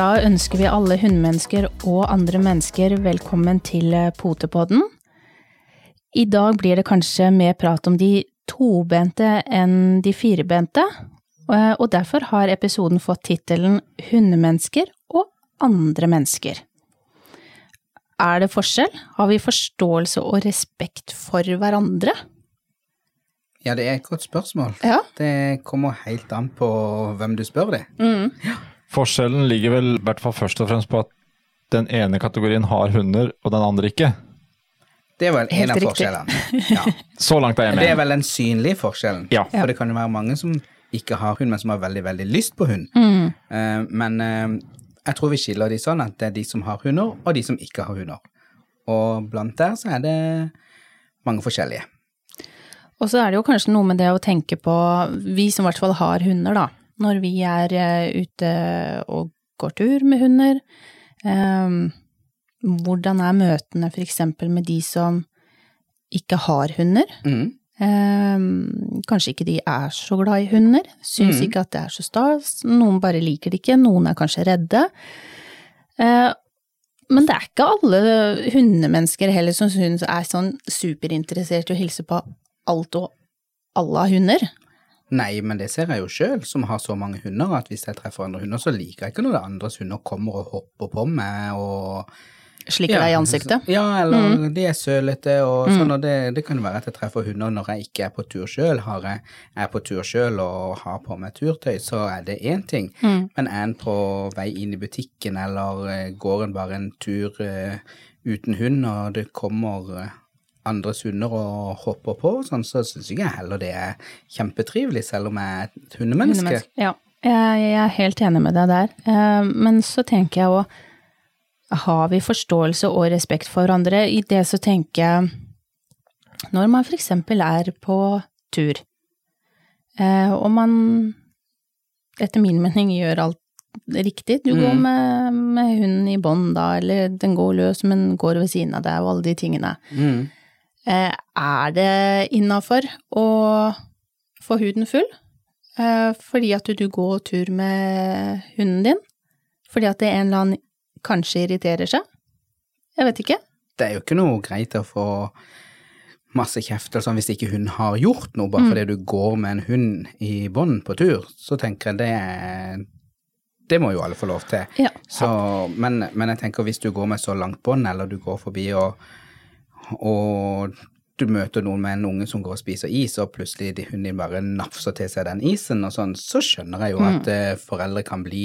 Da ønsker vi alle hundemennesker og andre mennesker velkommen til eh, Potepodden. I dag blir det kanskje mer prat om de tobente enn de firebente, eh, og derfor har episoden fått tittelen Hundemennesker og andre mennesker. Er det forskjell? Har vi forståelse og respekt for hverandre? Ja, det er et godt spørsmål. Ja. Det kommer helt an på hvem du spør det. Forskjellen ligger vel i hvert fall først og fremst på at den ene kategorien har hunder, og den andre ikke. Det er vel en Helt av riktig. forskjellene. Ja. Så langt er jeg med. Det er vel den synlige forskjellen. Ja. For det kan jo være mange som ikke har hund, men som har veldig, veldig lyst på hund. Mm. Uh, men uh, jeg tror vi skiller de sånn at det er de som har hunder, og de som ikke har hunder. Og blant der så er det mange forskjellige. Og så er det jo kanskje noe med det å tenke på, vi som i hvert fall har hunder, da. Når vi er eh, ute og går tur med hunder. eh, hvordan er møtene eksempel med de som ikke har hunder? Mm. Eh, kanskje ikke de er så glad i hunder, syns mm. ikke at det er så stas. Noen bare liker det ikke, noen er kanskje redde. Eh, men det er ikke alle hundemennesker heller som syns er sånn superinteressert i å hilse på alt og alle av hunder. Nei, men det ser jeg jo sjøl, som har så mange hunder, at hvis jeg treffer andre hunder, så liker jeg ikke når det andres hunder kommer og hopper på meg og Slikker deg i ansiktet. Ja, eller Mm. de er sølete og sånn, og det, det kan være at jeg treffer hunder når jeg ikke er på tur sjøl. Har jeg er på tur sjøl og har på meg turtøy, så er det én ting. Mm. Men er en på vei inn i butikken, eller eh, går en bare en tur uh, uten hund, og det kommer andres hunder og hopper på, sånn, så syns jeg heller det er kjempetrivelig, selv om jeg er et hundemenneske. Hundemenneske. Ja, jeg, er helt enig med deg der. Eh, Men så tenker jeg òg, har vi forståelse og respekt for hverandre? I det så tenker jeg, når man eksempel er på tur, eh, og man etter min mening gjør alt riktig, du går Mm. med, med hunden i bånd da, eller den går løs, men går ved siden av deg, og alle de tingene. Mm. Eh, Er det innafor å få huden full eh, fordi at du går tur med hunden din? Fordi at det en eller annen kanskje irriterer seg? Jeg vet ikke. det er jo ikke noe greit å få masse kjeft eller sånn hvis ikke hun har gjort noe, bare fordi du går med en hund i bånd på tur, så tenker jeg det Det må jo alle få lov til. Ja. Så, men, men jeg tenker hvis du går med så langt bånd, eller du går forbi og, og du møter noen med en unge som går og spiser is, og plutselig hun din bare nafser til seg den isen og sånn, så skjønner jeg jo at mm. foreldre kan bli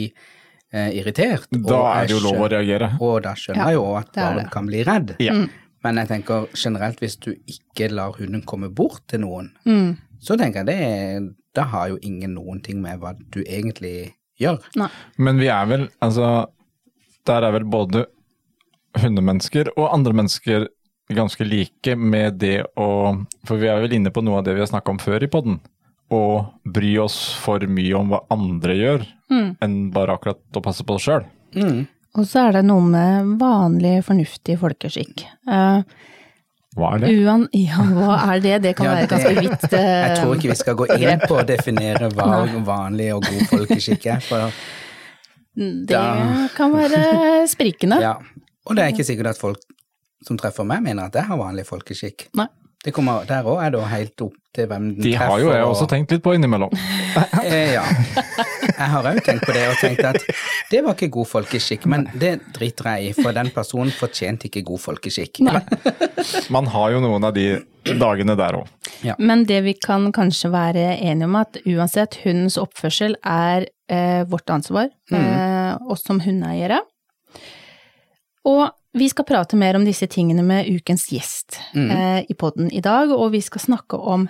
eh, irritert. Da og er det jo lov å reagere. Og da skjønner Ja, jeg jo at barn det. kan bli redd. Ja. Men jeg tenker generelt, hvis du ikke lar hunden komme bort til noen, Mm. så tenker jeg det Da har jo ingen noen ting med hva du egentlig gjør. Nei. Men vi er vel, altså Der er vel både hundemennesker og andre mennesker ganske like med det å For vi er vel inne på noe av det vi har snakka om før i podden. Å bry oss for mye om hva andre gjør, Mm. enn bare akkurat å passe på oss sjøl. Mm. Og så er det noe med vanlig, fornuftig folkeskikk. Uh, Hva er det? uan, ja, hva er det? Det kan Ja, være ganske vidt. uh, Jeg tror ikke vi skal gå inn på å definere hva vanlig og god folkeskikk er. For, Det Da- kan være sprikende. ja. Og det er ikke sikkert at folk som treffer meg, mener at jeg har vanlig folkeskikk. Nei. Det kommer, der òg er det helt opp til hvem den De treffer. har jo jeg og- også tenkt litt på innimellom. Eh, ja. Jeg har òg tenkt på det og tenkt at det var ikke god folkeskikk, men det driter jeg i, for den personen fortjente ikke god folkeskikk. Man har jo noen av de dagene der òg. Men det vi kan kanskje være enige om, at uansett, hundens oppførsel er eh, vårt ansvar, eh, oss som hundeeiere. Og vi skal prate mer om disse tingene med ukens gjest eh, i podden i dag, og vi skal snakke om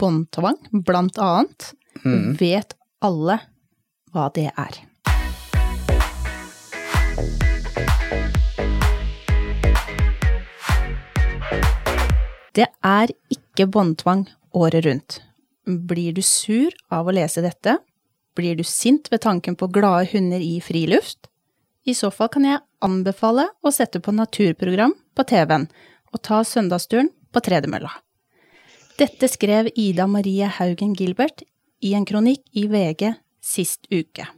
båndtvang, blant annet. Vet alle hva det er? Det er ikke båndtvang året rundt. Blir du sur av å lese dette? Blir du sint ved tanken på glade hunder i friluft? I så fall kan jeg anbefale å sette på naturprogram på TV-en og ta søndagsturen på tredemølla. Dette skrev Ida Marie Haugen Gilbert i en kronikk i VG sist uke.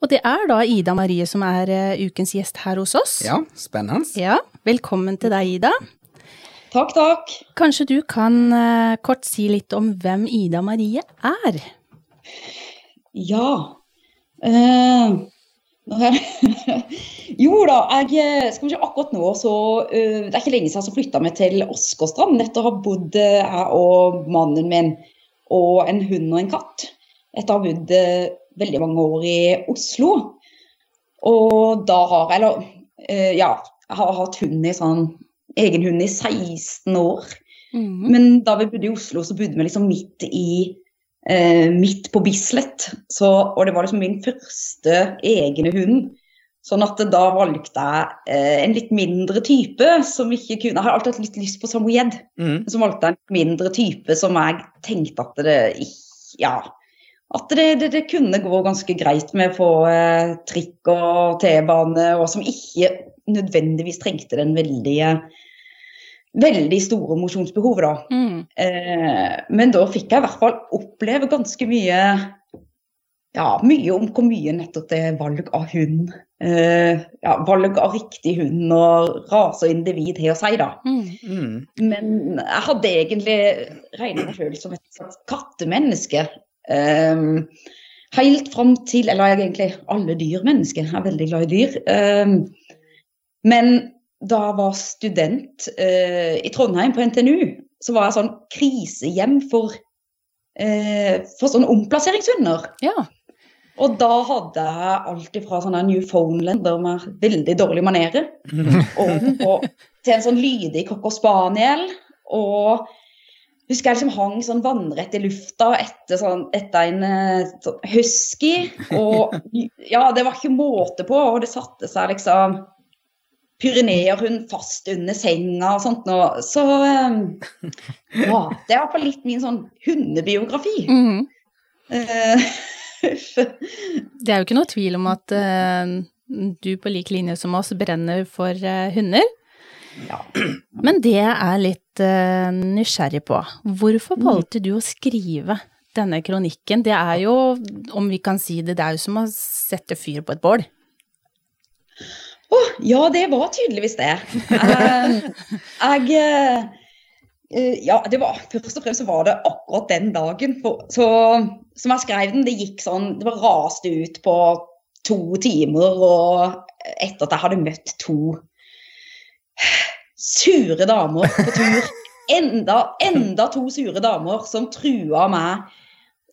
Og det er da Ida Marie som er uh, ukens gjest her hos oss. Ja, spennende. Ja, Velkommen til deg, Ida. Takk, takk. Kanskje du kan uh, kort si litt om hvem Ida Marie er? Ja. Uh, jo da, jeg skal vi se, akkurat nå så uh, Det er ikke lenge siden jeg flytta meg til Åsgårdstrand. Etter å ha bodd jeg og mannen min og en hund og en katt. Etter å ha bodd veldig mange år i Oslo. Og da har jeg Eller uh, ja, jeg har hatt hund i sånn egen hund i 16 år. Mm. Men da vi bodde i Oslo, så bodde vi liksom midt i eh, midt på Bislett. Så, og det var liksom min første egne hund. Sånn at da valgte jeg eh, en litt mindre type som ikke kunne Jeg har alltid hatt litt lyst på samoyed. Mm. Så valgte jeg en mindre type som jeg tenkte at det Ja. At det, det, det kunne gå ganske greit med å få eh, trikk og T-bane, og som ikke nødvendigvis trengte den veldige veldig store mosjonsbehov, da. Mm. Eh, men da fikk jeg i hvert fall oppleve ganske mye ja, mye om hvor mye nettopp det er valg av hund eh, ja, Valg av riktig hund og rase og individ har å si, da. Mm. Mm. Men jeg hadde egentlig regnet meg sjøl som et slags kattemenneske. Eh, helt fram til Eller egentlig alle dyrmennesker. Jeg er veldig glad i dyr. Eh, men da jeg var student eh, i Trondheim på NTNU, så var jeg sånn krisehjem for, eh, for sånne omplasseringshunder. Ja. Og da hadde jeg alt fra sånne Newfoundlander med veldig dårlige manerer, og, og, til en sånn lydig cocker spaniel. Og husker jeg liksom hang sånn vannrett i lufta etter, sånn, etter en eh, sånn husky. Og ja, det var ikke måte på, og det satte seg liksom Pyreneerhund fast under senga og sånt. Nå. Så um, ja, det er fall litt min sånn hundebiografi. Mm. Uh, det er jo ikke noe tvil om at uh, du på lik linje som oss brenner for uh, hunder. Ja. Men det jeg er litt nysgjerrig på, hvorfor mm. valgte du å skrive denne kronikken? Det er jo, om vi kan si det, det er jo som å sette fyr på et bål. Oh, ja, det var tydeligvis det. Jeg uh, Ja, det var først og fremst var det akkurat den dagen. For, så, som jeg skrev den, det gikk sånn Det var raste ut på to timer, og etter at jeg hadde møtt to sure damer på tur Enda, enda to sure damer som trua meg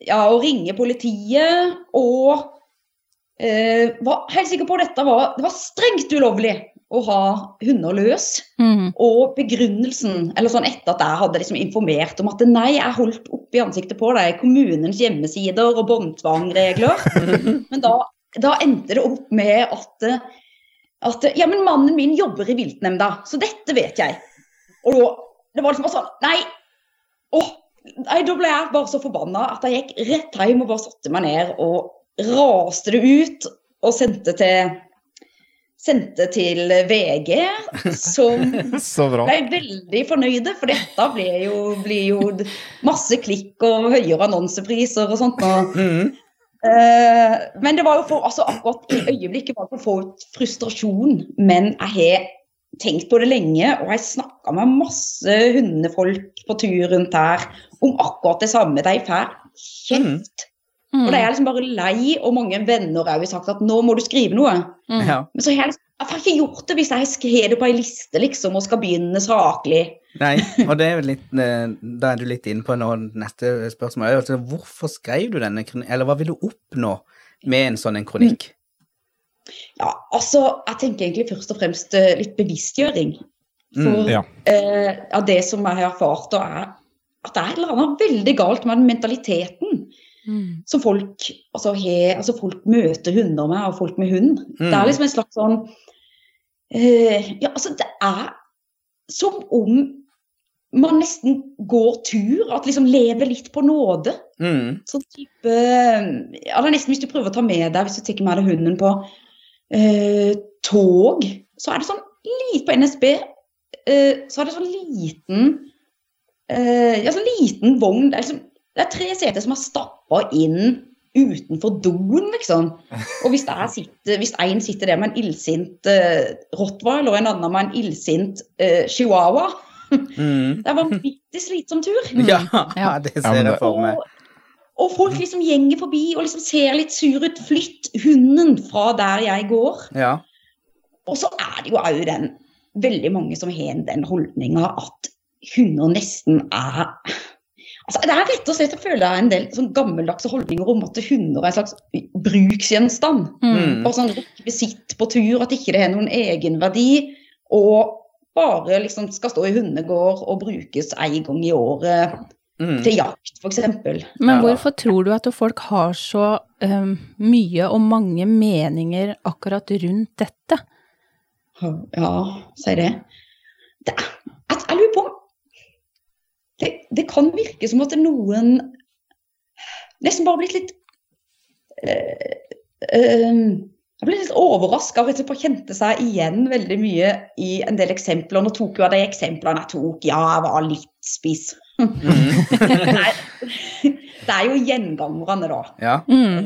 ja, å ringe politiet og eh, var helt sikker på at dette var, det var strengt ulovlig å ha hunder løs. Mm. Og begrunnelsen, eller sånn etter at jeg hadde liksom informert om at nei, jeg holdt opp i ansiktet på deg kommunens hjemmesider og båndtvangregler. men da, da, endte det opp med at, at ja, men mannen min jobber i viltnemnda, så dette vet jeg. Og da, det var liksom bare sånn Nei! Åh, nei, da ble jeg bare så forbanna at jeg gikk rett hjem og bare satte meg ned og raste det ut og sendte til, sendte til VG, som ble veldig fornøyde. For dette blir jo, blir jo masse klikk og høyere annonsepriser og sånt. Og, mm. uh, men det var jo for, altså akkurat i øyeblikket var det for å få ut frustrasjon. Men jeg har tenkt på det lenge, og jeg snakka med masse hundefolk på tur rundt her om akkurat det samme. De får kjeft Mm. Og da er jeg liksom bare lei, og mange venner har sagt at nå må du skrive noe. Mm. Ja. Men så har jeg liksom jeg får ikke gjort det hvis jeg har det på ei liste liksom, og skal begynne saklig. Nei, og det er jo litt, eh, da er du litt inne på nå, neste spørsmål. Altså, hvorfor skrev du denne kronikken, eller hva vil du oppnå med en sånn en kronikk? Ja, altså, jeg tenker egentlig først og fremst eh, litt bevisstgjøring. For mm, ja. eh, av det som jeg har erfart, og er at det er et eller annet veldig galt med den mentaliteten Mm. Som folk, altså, he, altså folk møter hunder med, og folk med hund. Mm. Det er liksom en slags sånn uh, Ja, altså, det er som om man nesten går tur, at liksom lever litt på nåde. Mm. Sånn type ja, det er nesten hvis du prøver å ta med deg, hvis du tar med deg hunden på uh, tog, så er det sånn litt på NSB, uh, så er det sånn liten ja, sånn liten vogn. Det er liksom det er tre seter som er stappa inn utenfor doen, liksom. Og hvis, sitter, hvis en sitter der med en illsint uh, rottweiler og en annen med en illsint uh, chihuahua Mm. Det er vanvittig slitsom tur. Ja, Ja. det ser jeg for meg. Og, og folk liksom gjenger forbi og liksom ser litt sur ut. Flytt hunden fra der jeg går. Ja. Og så er det jo òg den veldig mange som har den holdninga at hunder nesten er Altså, det er rett og slett jeg føler det er en del sånn gammeldagse holdninger om at hunder er en slags bruksgjenstand. Mm. Og sånn Visitt på tur, at ikke det har noen egenverdi. Og bare liksom skal stå i hundegård og brukes en gang i året Mm. til jakt, f.eks. Men hvorfor tror du at folk har så um, mye og mange meninger akkurat rundt dette? Ja, si det. det er, jeg, jeg lurer på det, det kan virke som at noen nesten bare blitt litt øh, øh, Jeg ble litt overraska og rett og kjente seg igjen veldig mye i en del eksempler. Nå tok jo av de eksemplene jeg tok, ja, jeg var litt spiss. Mm. det, er, det er jo gjengangerne, da. Ja. Mm.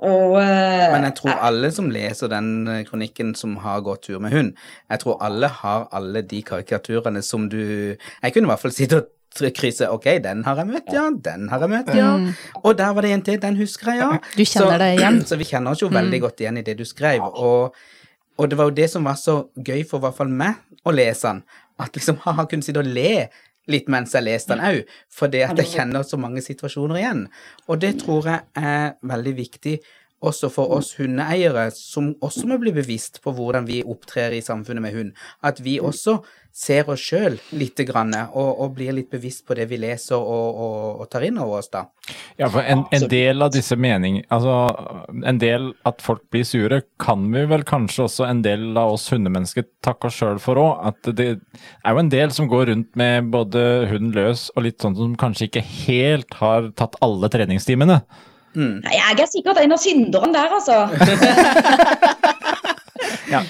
Og eh, Men jeg tror alle som leser den eh, kronikken som har gått tur med hund, jeg tror alle har alle de karikaturene som du Jeg kunne i hvert fall sitte og krysse Ok, den har jeg møtt, ja. Den har jeg møtt, ja. Mm. Og der var det en til. Den husker jeg, ja. Du kjenner så, det igjen. Så vi kjenner oss jo veldig godt igjen i det du skrev. Og, og det var jo det som var så gøy for i hvert fall meg å lese den. At liksom ha kunne sitte og le litt mens jeg leste den òg, fordi at jeg kjenner så mange situasjoner igjen. Og det tror jeg er veldig viktig også for oss hundeeiere, som også må bli bevisst på hvordan vi opptrer i samfunnet med hund. At vi også ser oss sjøl lite grann, og, og blir litt bevisst på det vi leser og, og, og tar inn over oss, da. Ja, for en, en del av disse mening... Altså, en del at folk blir sure, kan vi vel kanskje også en del av oss hundemennesker takke oss sjøl for òg. At det er jo en del som går rundt med både hund løs og litt sånn som kanskje ikke helt har tatt alle treningstimene. Nei, Jeg er sikkert en av synderne der, altså. Ja.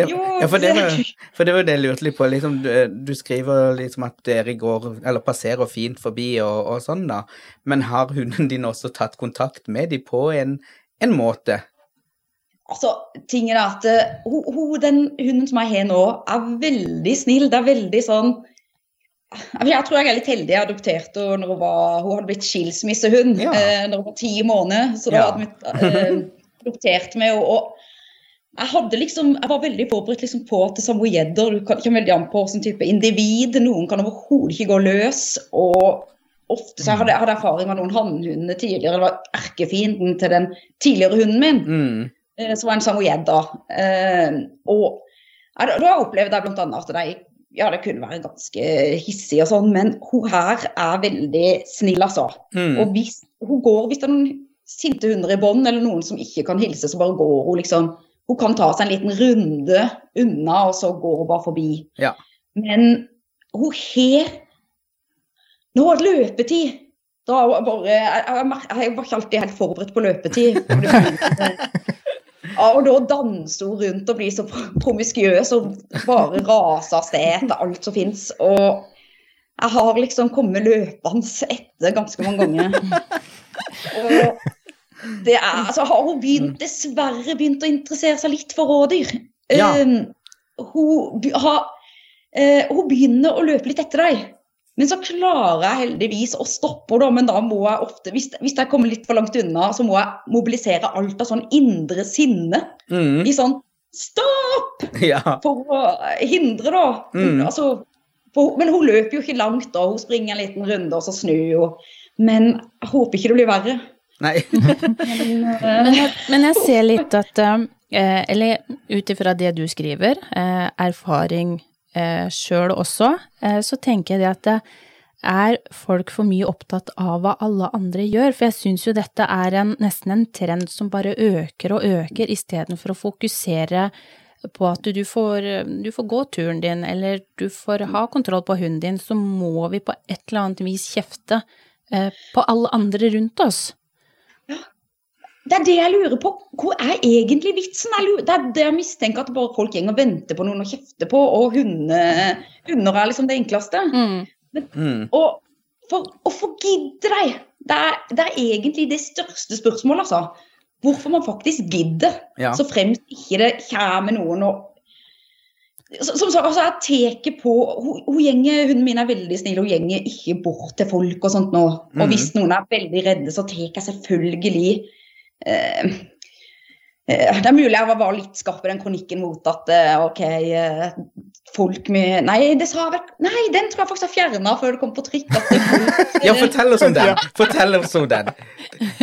Jo Ja, for det, var, for det var det jeg lurte litt på. Liksom, du, du skriver liksom at dere går, eller passerer fint forbi og, og sånn, da. Men har hunden din også tatt kontakt med dem på en, en måte? Altså, ting er at eh, ho, ho, den hunden som jeg har nå, er veldig snill. Det er veldig sånn Jeg tror jeg er litt heldig. Jeg adopterte henne når hun var Hun hadde blitt skilsmissehund Ja. eh, når hun var ti måneder. Så da Ja. hadde vi eh, henne. Og jeg liksom, jeg var veldig forberedt liksom på at samojedder kommer veldig an på hvilken type individ. Noen kan overhodet ikke gå løs. og ofte så jeg hadde jeg hadde erfaring med noen hannhunder tidligere. Det var erkefienden til den tidligere hunden min Mm. eh, som var en samoyed. Eh, og jeg, da opplevde jeg bl.a. at de ja, det kunne være ganske hissig og sånn, men hun her er veldig snill, altså. Mm. Og hvis hun går, hvis det er noen sinte hunder i bånd, eller noen som ikke kan hilse, så bare går hun liksom Hun kan ta seg en liten runde unna, og så går hun bare forbi. Ja. Men hun har Nå var det løpetid. Da er hun bare Jeg, jeg, jeg var ikke alltid helt forberedt på løpetid. Ja, og da danser hun rundt og blir så promiskuøs og bare raser av sted etter alt som fins. Og jeg har liksom kommet løpende etter ganske mange ganger. Og er, altså har hun begynt, dessverre begynt å interessere seg litt for rådyr. Ja. Uh, hun, ha, har, eh, hun begynner å løpe litt etter deg. Men så klarer jeg heldigvis å stoppe henne, men da må jeg ofte, hvis, hvis jeg kommer litt for langt unna, så må jeg mobilisere alt av sånn indre sinne Mm. i sånn stopp! Ja. For å hindre, da. Mm. Altså, for, men hun løper jo ikke langt, da. Hun springer en liten runde, og så snur hun. Men jeg håper ikke det blir verre. Nei. Men jeg, men jeg ser litt at eh, Eller ut ifra det du skriver, eh, erfaring eh, sjøl også, eh, så tenker jeg det at det er folk for mye opptatt av hva alle andre gjør? For jeg syns jo dette er en, nesten en trend som bare øker og øker, istedenfor å fokusere på at du får, du får gå turen din, eller du får ha kontroll på hunden din, så må vi på et eller annet vis kjefte eh, på alle andre rundt oss. Det er det jeg lurer på. Hvor er egentlig vitsen? Jeg lurer, det er det jeg mistenker at bare folk går og venter på noen å kjefte på, og hunde, hunder er liksom det enkleste. Mm. Mm. Og For hvorfor gidder de? Det er, det er egentlig det største spørsmålet, altså. Hvorfor man faktisk gidder. Ja. Så fremst ikke det kommer noen og Som sagt, altså, jeg tar på hun, hun gjenger, Hunden min er veldig snill, hun gjenger ikke bort til folk og sånt nå. Og Mhm. hvis noen er veldig redde, så tar jeg selvfølgelig eh, eh, Det er mulig jeg var, litt skarp i den kronikken mot at eh, OK, eh, folk med Nei, det sa vel Nei, den tror jeg faktisk har fjerna før det kom på trykk. Folk, Ja, fortell oss om den! Fortell oss om den.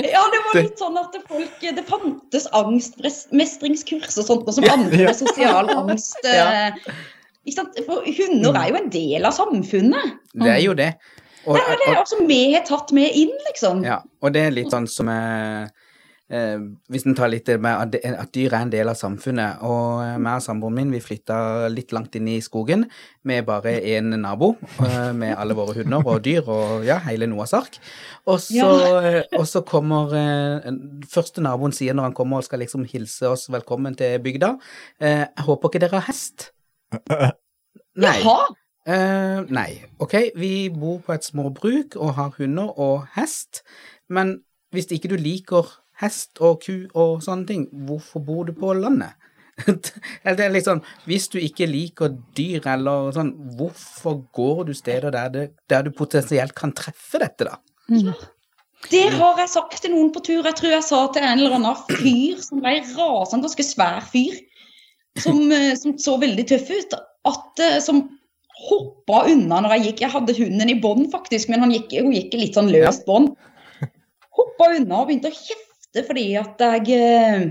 ja, det var litt sånn at folk Det fantes angstmestringskurs og sånt, og som andre sosial angst. Ja. For hunder er jo en del av samfunnet. Det er jo det. Og, Det er det altså vi har tatt med inn, liksom. ja, og det er litt sånn som eh, eh, Hvis en tar litt med at, dyr er en del av samfunnet. Og jeg meg og samboeren min vi flytta litt langt inn i skogen med bare én nabo. eh, med alle våre hunder og dyr og ja, hele Noas ark. Og så, ja. og så kommer eh, Første naboen sier når han kommer og skal liksom hilse oss velkommen til bygda eh, Jeg håper ikke dere har hest? Nei. Jaha! Eh, nei. Ok, vi bor på et småbruk og har hunder og hest, men hvis ikke du liker hest og ku og sånne ting, hvorfor bor du på landet? det er sånn, Hvis du ikke liker dyr eller sånn, hvorfor går du steder der, det, der du potensielt kan treffe dette, da? Det har jeg sagt til noen på tur. Jeg tror jeg sa til en eller annen fyr som ble rasende, ganske svær fyr, som, eh, som så veldig tøff ut, at eh, som hoppa unna når jeg gikk. Jeg hadde hunden i bånd, faktisk, men han gikk, hun gikk i litt sånn løst bånd. Hoppa unna og begynte å kjefte fordi at jeg eh,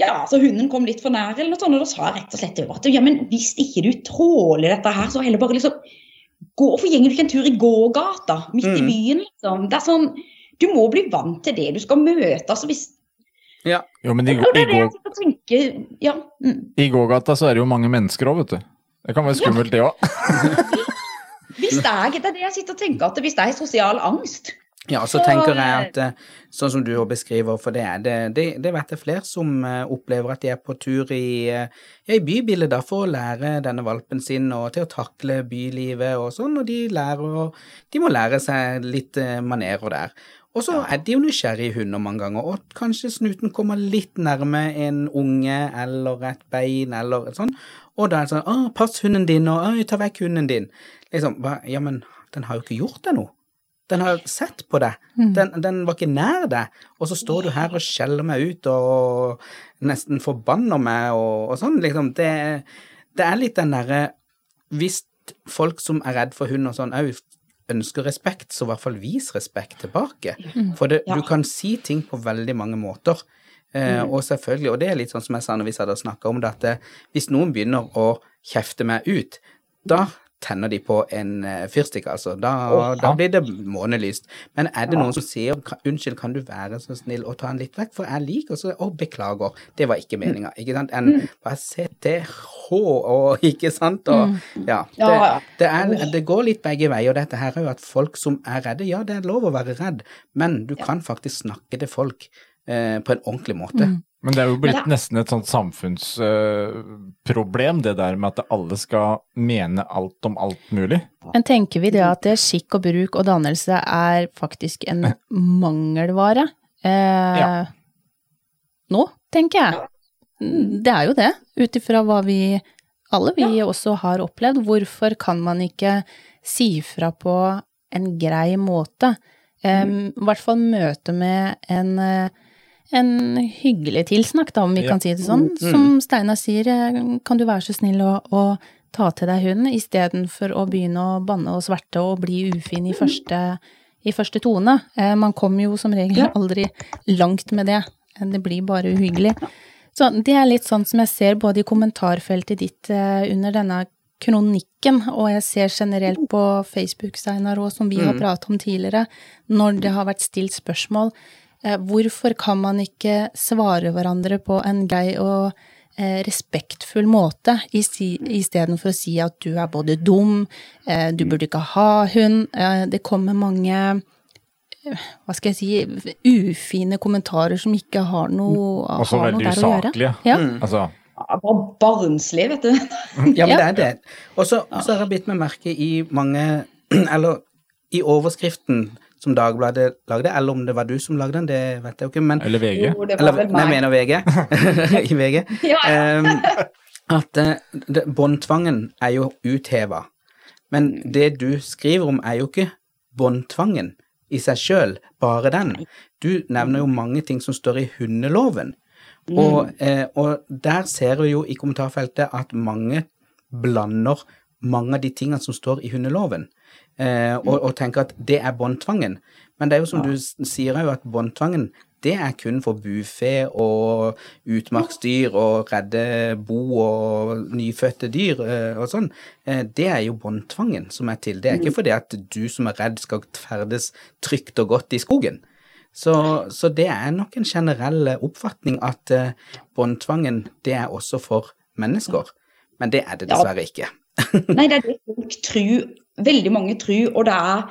Ja, så hunden kom litt for nær, eller noe sånt, og da sa jeg rett og slett til henne at ja, men hvis ikke du tåler dette her, så heller bare liksom gå, Hvorfor gjenger du ikke en tur i gågata midt i Mm. byen, liksom? Det er sånn Du må bli vant til det du skal møte. altså hvis Ja, Jo, men i, i, det i, er det tenker. Ja. Mm. i gågata så er det jo mange mennesker òg, vet du. Det kan være skummelt, det òg. Hvis jeg, det er det jeg sitter og tenker, at hvis det er sosial angst Ja, så tenker jeg at eh, sånn som du beskriver, for det er det, det, det vet jeg flere som eh, opplever at de er på tur i, eh, ja, i bybildet da, for å lære denne valpen sin og til å takle bylivet og sånn, og de lærer De må lære seg litt manerer der. Og så er de jo nysgjerrige hunder mange ganger, og kanskje snuten kommer litt nærme en unge eller et bein eller sånn, og da er det sånn 'Å, pass hunden din', og 'Å, ta vekk hunden din'. Liksom, ja, men den har jo ikke gjort deg noe. Den har sett på deg. Den, den var ikke nær deg. Og så står du her og skjeller meg ut og nesten forbanner meg og, og sånn. Liksom, det, det er litt den derre Hvis folk som er redd for hund og sånn òg ønsker respekt, så i hvert fall vis respekt tilbake. For det, du kan si ting på veldig mange måter. Eh, og selvfølgelig, og det er litt sånn som jeg sa når vi hadde snakka om det, at eh, hvis noen begynner å kjefte meg ut, da tenner de på en eh, fyrstikk, altså. Da, da ja. blir det månelyst. Men er det noen som sier 'unnskyld, kan du være så snill å ta den litt vekk', for jeg liker så 'å, beklager', det var ikke meninga, ikke sant? En bare CTH og ikke sant, og ja. Det, Ja, ja. det, er, det går litt begge veier, dette her er jo at folk som er redde, ja, det er lov å være redd, men du kan faktisk snakke til folk eh, på en ordentlig måte. Men det er jo blitt nesten et sånt samfunnsproblem, det der med at alle skal mene alt om alt mulig. Men tenker vi det at det skikk og bruk og dannelse er faktisk en mangelvare? Eh, Ja. Nå, tenker jeg. Det er jo det, ut ifra hva vi alle vi også har opplevd. Hvorfor kan man ikke si fra på en grei måte? Em, I hvert fall møte med en, eh, en hyggelig tilsnakk, da, om vi Ja. kan si det sånn. Som Steinar sier, eh, kan du være så snill å, å ta til deg hunden, istedenfor å begynne å banne og sverte og bli ufin i første, i første tone. Eh, man kommer jo som regel aldri langt med det. Det blir bare uhyggelig. Så det er litt sånn som jeg ser både i kommentarfeltet ditt eh, under denne kronikken, og jeg ser generelt på Facebook, Steinar, òg, som vi har pratet om tidligere, når det har vært stilt spørsmål. Eh, hvorfor kan man ikke svare hverandre på en grei og eh, respektfull måte, istedenfor å si at du er både dum, eh, du burde ikke ha hund, eh, det kommer mange hva skal jeg si, ufine kommentarer som ikke har noe, Også har noe der der å gjøre. usaklige. Ja. Altså, Ja, Bare barnslig, vet du. Ja, men det er det. Og så så har jeg bitt meg merke i mange Eller i overskriften som Dagbladet lagde, eller om det var du som lagde den, det vet jeg jo ikke, men Eller VG. Jo, det Eller, nei, jeg mener VG. I VG. Ja, ja. um, at eh, båndtvangen er jo utheva. Men det du skriver om, er jo ikke båndtvangen i seg sjøl, bare den. Du nevner jo mange ting som står i hundeloven. Og, eh, og der ser vi jo i kommentarfeltet at mange blander mange av de tingene som står i hundeloven, eh, og, og tenker at det er båndtvangen. Men det er jo som du sier òg, at båndtvangen, det er kun for bufe og utmarksdyr og redde bo og nyfødte dyr eh, og sånn. Eh, det er jo båndtvangen som er til. Det er ikke fordi at du som er redd skal ferdes trygt og godt i skogen. Så, så det er nok en generell oppfatning at eh, båndtvangen, det er også for mennesker. Men det er det dessverre ikke. Nei, det er det folk tror. Veldig mange tror, og det er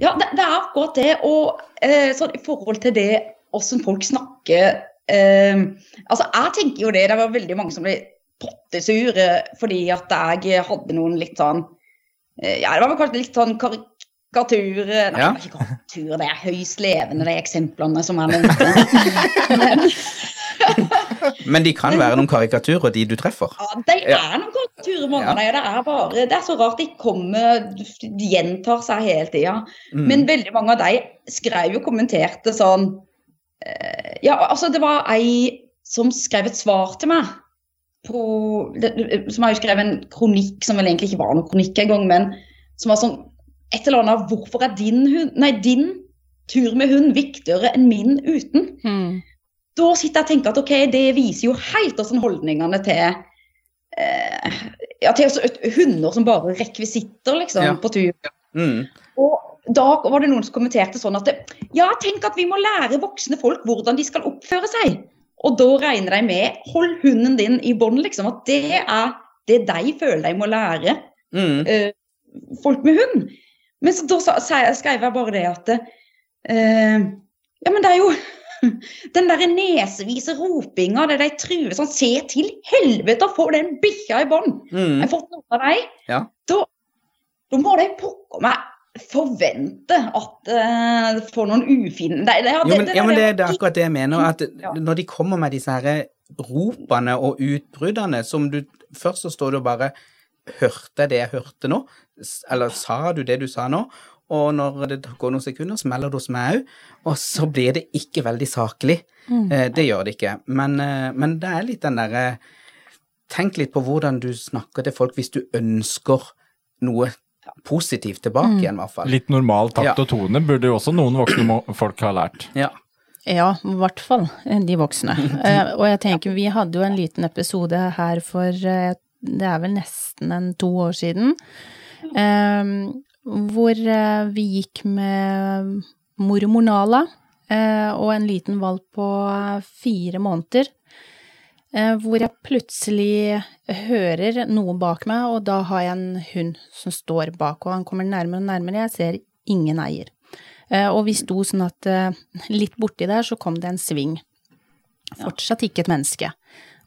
Ja, det, det er akkurat det. Og eh, sånn i forhold til det åssen folk snakker eh, Altså, jeg tenker jo det. Det var veldig mange som ble pottesure fordi at jeg hadde noen litt sånn eh, Ja, det var vel kanskje litt sånn karikatur Nei, det Ja. var ikke karikatur, det er høyst levende, de eksemplene som jeg nevnte. Men, de kan være noen karikaturer, de du treffer. Ja, de er noen karikaturer, mange Ja. dem. Det er bare, det er så rart de kommer, de gjentar seg hele tida. Mm. Men veldig mange av de skrev jo kommenterte sånn eh, Ja, altså, det var ei som skrev et svar til meg. På, som har jo skrevet en kronikk som vel egentlig ikke var noen kronikk engang, men som var sånn et eller annet Hvorfor er din, hund, nei, din tur med hund viktigere enn min uten? Mm. Da sitter jeg og tenker at ok, det viser jo helt hvordan holdningene til eh, ja, til altså, hunder som bare rekvisitter liksom, Ja. på tur. Mm. Og da var det noen som kommenterte sånn at ja, tenk at vi må lære voksne folk hvordan de skal oppføre seg. Og da regner de med hold hunden din i bånd, liksom. At det er det de føler de må lære Mm. eh, folk med hund. Men så da skrev jeg bare det at eh, Ja, men det er jo den der nesevise ropinga der de truer sånn Se til helvete å få den bikkja i! Jeg Mm. har fått noen av deg. Ja. Da, da må de pokker meg forvente at uh, får noen ufine det, det, Jo, men, ja, men det, det er akkurat det jeg mener. At Ja. når de kommer med disse her ropene og utbruddene som du Først så står du og bare Hørte jeg det jeg hørte nå? Eller sa du det du sa nå? Og når det går noen sekunder, smeller det hos meg òg. Og så blir det ikke veldig saklig. Mm. det gjør det ikke. Men, eh, men det er litt den derre Tenk litt på hvordan du snakker til folk hvis du ønsker noe positivt tilbake igjen, i hvert fall. Litt normal takt Ja. og tone burde jo også noen voksne må- folk ha lært. Ja. Ja, i hvert fall eh, de voksne. Eh, og jeg tenker, vi hadde jo en liten episode her for eh, det er vel nesten en to år siden, eh, hvor eh, vi gikk med mormor Nala eh, og en liten valp på fire måneder. eh, Hvor jeg plutselig hører noe bak meg, og da har jeg en hund som står bak, og han kommer nærmere og nærmere, jeg ser ingen eier. Eh, Og vi sto sånn at eh, litt borti der så kom det en sving. Fortsatt ikke et menneske.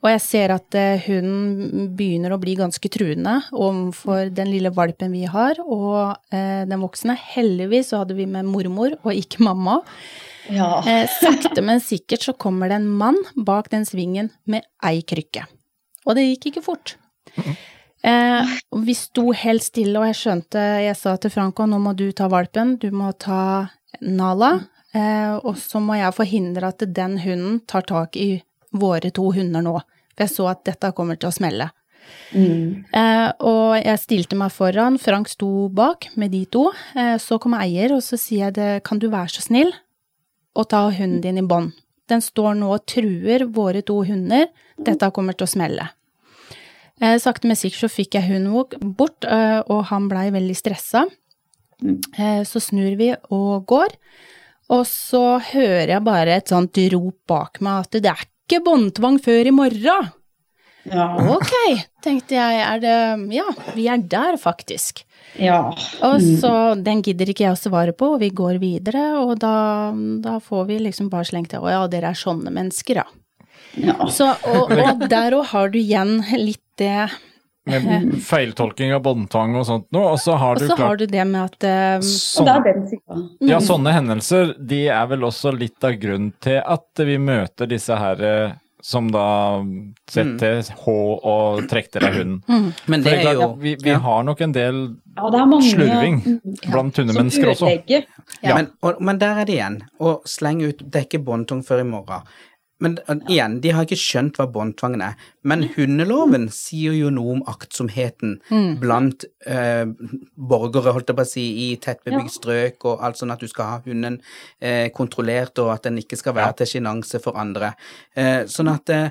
Og jeg ser at hun hunden begynner å bli ganske truende overfor den lille valpen vi har, og eh, den voksne. Heldigvis så hadde vi med mormor og ikke mamma. Ja. Eh, sakte, men sikkert så kommer det en mann bak den svingen med ei krykke. Og det gikk ikke fort. Eh, vi sto helt stille, og jeg skjønte Jeg sa til Franco nå må du ta valpen, du må ta Nala, eh, og så må jeg forhindre at den hunden tar tak i våre to hunder nå. For jeg så at dette kommer til å smelle. Mm. Eh, og jeg stilte meg foran, Frank sto bak med de to. Eh, så kom eier, og så sier jeg det, kan du være så snill å ta hunden din i bånd? Den står nå og truer våre to hunder, dette kommer til å smelle. Eh, sakte, men sikkert så fikk jeg hunden bort, eh, og han blei veldig stressa. Eh, så snur vi og går, og så hører jeg bare et sånt rop bak meg at det er ikke båndtvang før i morgen. Ja. Ok, tenkte jeg, er det Ja, vi er der faktisk. ja. Og så, den gidder ikke jeg å svare på, og vi går videre, og da, da får vi liksom bare slengt å ja, dere er sånne mennesker, ja. ja. Så, og, og der òg har du igjen litt det med feiltolking av båndtvang og sånt noe, og så har du klart, har du det med at eh, Og det sånn, er den. Ja, sånne hendelser, de er vel også litt av grunnen til at vi møter disse her uh, som da setter H og trekker deg hunden. Men det det er er jo klart, vi, vi ja. har nok en del Ja, det er mange slurving ja. blant hundemennesker også. Men, og, men der er det igjen. Å slenge ut 'dekke båndtung før i morgen. Men uh, igjen, de har ikke skjønt hva båndtvangen er. Men hundeloven sier jo noe om aktsomheten blant eh, borgere, holdt jeg på å si, i tettbebygd strøk, og alt sånn at du skal ha hunden eh, kontrollert, og at den ikke skal være til sjenanse for andre. Eh, sånn at eh,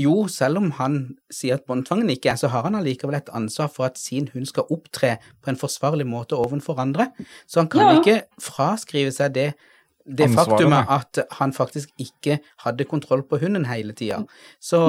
jo, selv om han sier at båndtvangen ikke er, så har han allikevel et ansvar for at sin hund skal opptre på en forsvarlig måte overfor andre. Så han kan Ja. ikke fraskrive seg det, det Ansvaret, faktumet at han faktisk ikke hadde kontroll på hunden hele tida. Så,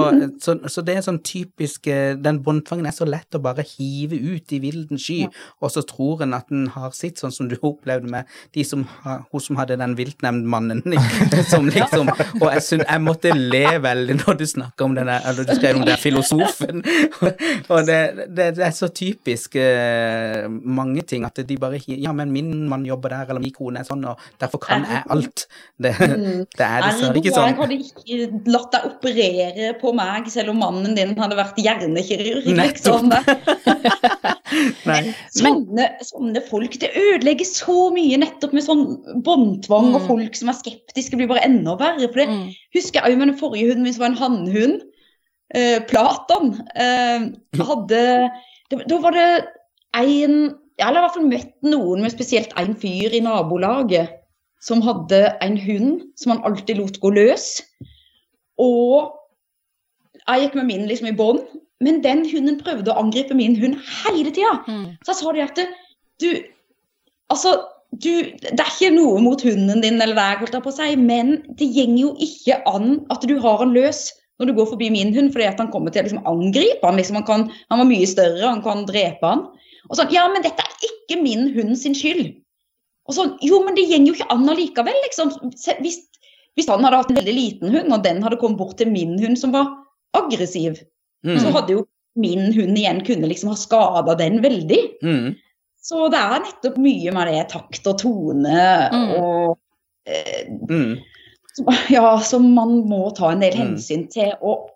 så, så det er sånn typisk eh, Den båndtvangen er så lett å bare hive ut i vilden sky, og så tror en at en har sitt, sånn som du opplevde med de som, hun som hadde den viltnemndmannen som liksom Og jeg, synes, jeg måtte le veldig når du snakka om den der, eller du skrev om den filosofen. og det, det, det er så typisk eh, mange ting at de bare Ja, men min mann jobber der, eller min kone er sånn, og derfor kan jeg alt. Det, det er dessverre ikke sånn. jeg hadde ikke latt deg operere på meg, selv om mannen din hadde vært hjernekirurg. Liksom. Sånne, sånne folk, det ødelegger så mye nettopp med sånn båndtvang, og Mm. folk som er skeptiske, blir bare enda verre. For det Mm. husker jeg jo med den forrige hunden min, som var en hannhund. Eh, Platan. Eh, hadde Da var det en Jeg har i hvert fall møtt noen, med spesielt en fyr i nabolaget, som hadde en hund som han alltid lot gå løs. Og jeg gikk med min liksom i bånd, men den hunden prøvde å angripe min hund hele tida. Mm. Så jeg sa det at du Altså, du, det er ikke noe mot hunden din eller deg, holdt jeg på å si, men det går jo ikke an at du har han løs når du går forbi min hund, fordi at han kommer til å liksom angripe han. Liksom, han, kan, han var mye større, han kan drepe han. Og sånn, ja, men dette er ikke min hund sin skyld. Og sånn, jo, men det går jo ikke an allikevel, liksom. Hvis, hvis han hadde hatt en veldig liten hund, og den hadde kommet bort til min hund som var aggressiv, Mm. så hadde jo min hund igjen kunne liksom ha skada den veldig. Mm. Så det er nettopp mye med det takt og tone Mm. og eh, Mm. Ja, som man må ta en del Mm. hensyn til. Og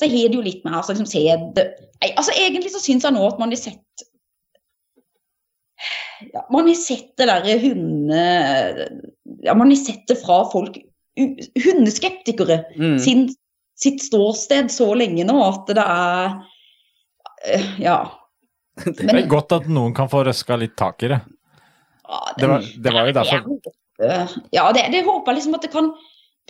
så har det jo litt med altså, liksom, se det Nei, altså Egentlig så syns jeg nå at man har sett ja, Man har sett det derre hunde... Ja, man har sett det fra folk Hundeskeptikere Mm. sin, sitt ståsted så lenge nå at det er eh, Ja. Det er godt at noen kan få røska litt tak i det. Ja, Det var, det var jo derfor Jeg Ja, det, det håper jeg liksom at det kan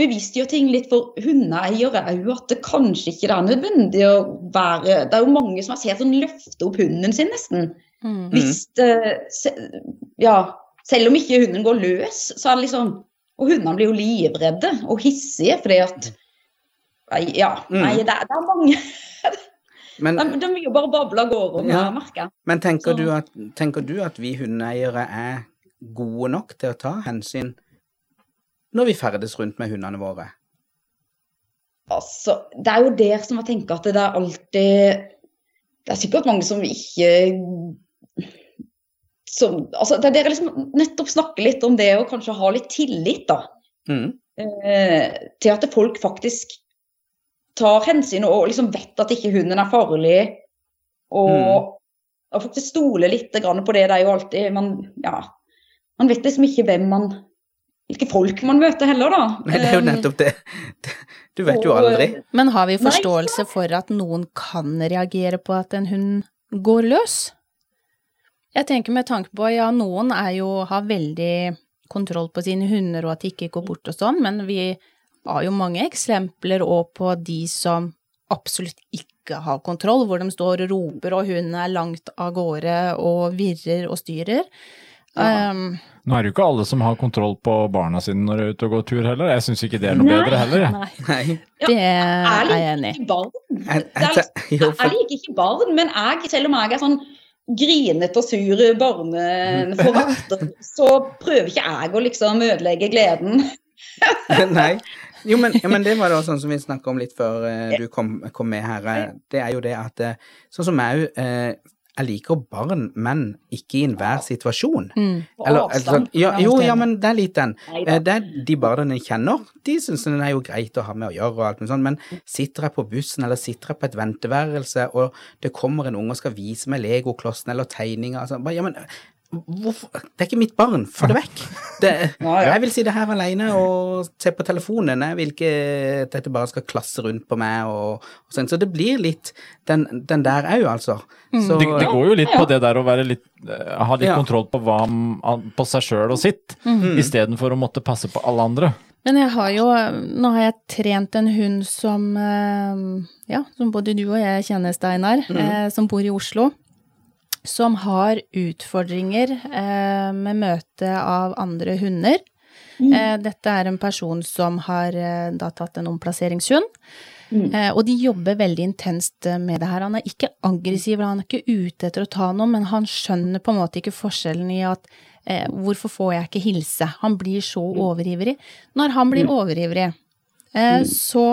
bevisstgjøre ting litt for hundeeiere òg. At det kanskje ikke er nødvendig å være Det er jo mange som har sett sånn løfte opp hunden sin, nesten. Mm. Hvis det, se, Ja, selv om ikke hunden går løs, så er det liksom Og hundene blir jo livredde og hissige fordi at Nei, Ja. Mm. Nei, det, er- det er mange Men, De, de vil jo bare bable av gårde om Ja. jeg merker. men tenker, du at, tenker du at vi hundeeiere er gode nok til å ta hensyn når vi ferdes rundt med hundene våre? Altså, det er jo der som jeg tenker at det er alltid Det er sikkert mange som ikke som, altså, Det er dere liksom nettopp snakker litt om det å kanskje ha litt tillit, da. Mm. Eh, til at folk faktisk tar hensyn og liksom vet at ikke hunden er farlig. Og, Mm. og faktisk stole litt grann på det. Det er jo alltid Man, ja, man vet liksom ikke hvem man Hvilke folk man møter heller, da. Nei, det er jo nettopp det. Du vet jo aldri. Men har vi Nei, forståelse for at noen kan reagere på at en hund går løs? Jeg tenker med tanke på, ja, noen er jo, har veldig kontroll på sine hunder og at de ikke går bort og sånn, men vi har jo mange eksempler òg på de som absolutt ikke har kontroll, hvor de står og roper og hunden er langt av gårde og virrer og styrer. Ja. Um, Nå er det jo ikke alle som har kontroll på barna sine når de er ute og går tur heller. Jeg syns ikke det er noe Nei. bedre heller. nei, Nei. Ja, det er jeg enig i. Det er liker ikke barn, men jeg, selv om jeg er sånn grinete og sur barneforvalter, så prøver ikke jeg å liksom ødelegge gleden. nei. Jo, men, ja, men det var da sånn som vi snakka om litt før eh, du kom, kom med her. eh, Det er jo det at eh, Sånn som jeg òg eh, Jeg liker barn, men ikke i enhver situasjon. Mm. Eller, avstand. altså, ja, jo, ja, men det er litt den. Eh, Det er de barna jeg kjenner, de syns det er jo greit å ha med å gjøre og alt mulig sånt, men sitter jeg på bussen eller sitter jeg på et venteværelse, og det kommer en unge og skal vise meg legoklossen eller tegninger, altså, bare, ja, men hvorfor Det er ikke mitt barn, få det vekk. Det. Jeg vil sitte her alene og se på telefonen, jeg vil ikke at dette bare skal klasse rundt på meg og, og sånn, så det blir litt den, den der òg, altså. Så, Det, det går jo litt på det der å være litt, eh, ha litt Ja. kontroll på, hva, på seg sjøl og sitt, Mm. istedenfor å måtte passe på alle andre. Men jeg har jo, nå har jeg trent en hund som, eh, ja, som både du og jeg kjenner, Steinar, eh, som bor i Oslo. Som har utfordringer eh, med møte av andre hunder. Eh, dette er en person som har eh, da tatt en omplasseringshund. Mm. Eh, og de jobber veldig intenst eh, med det her. Han er ikke aggressiv, han er ikke ute etter å ta noe, men han skjønner på en måte ikke forskjellen i at eh, hvorfor får jeg ikke hilse? Han blir så overivrig. Når han blir overivrig, eh, så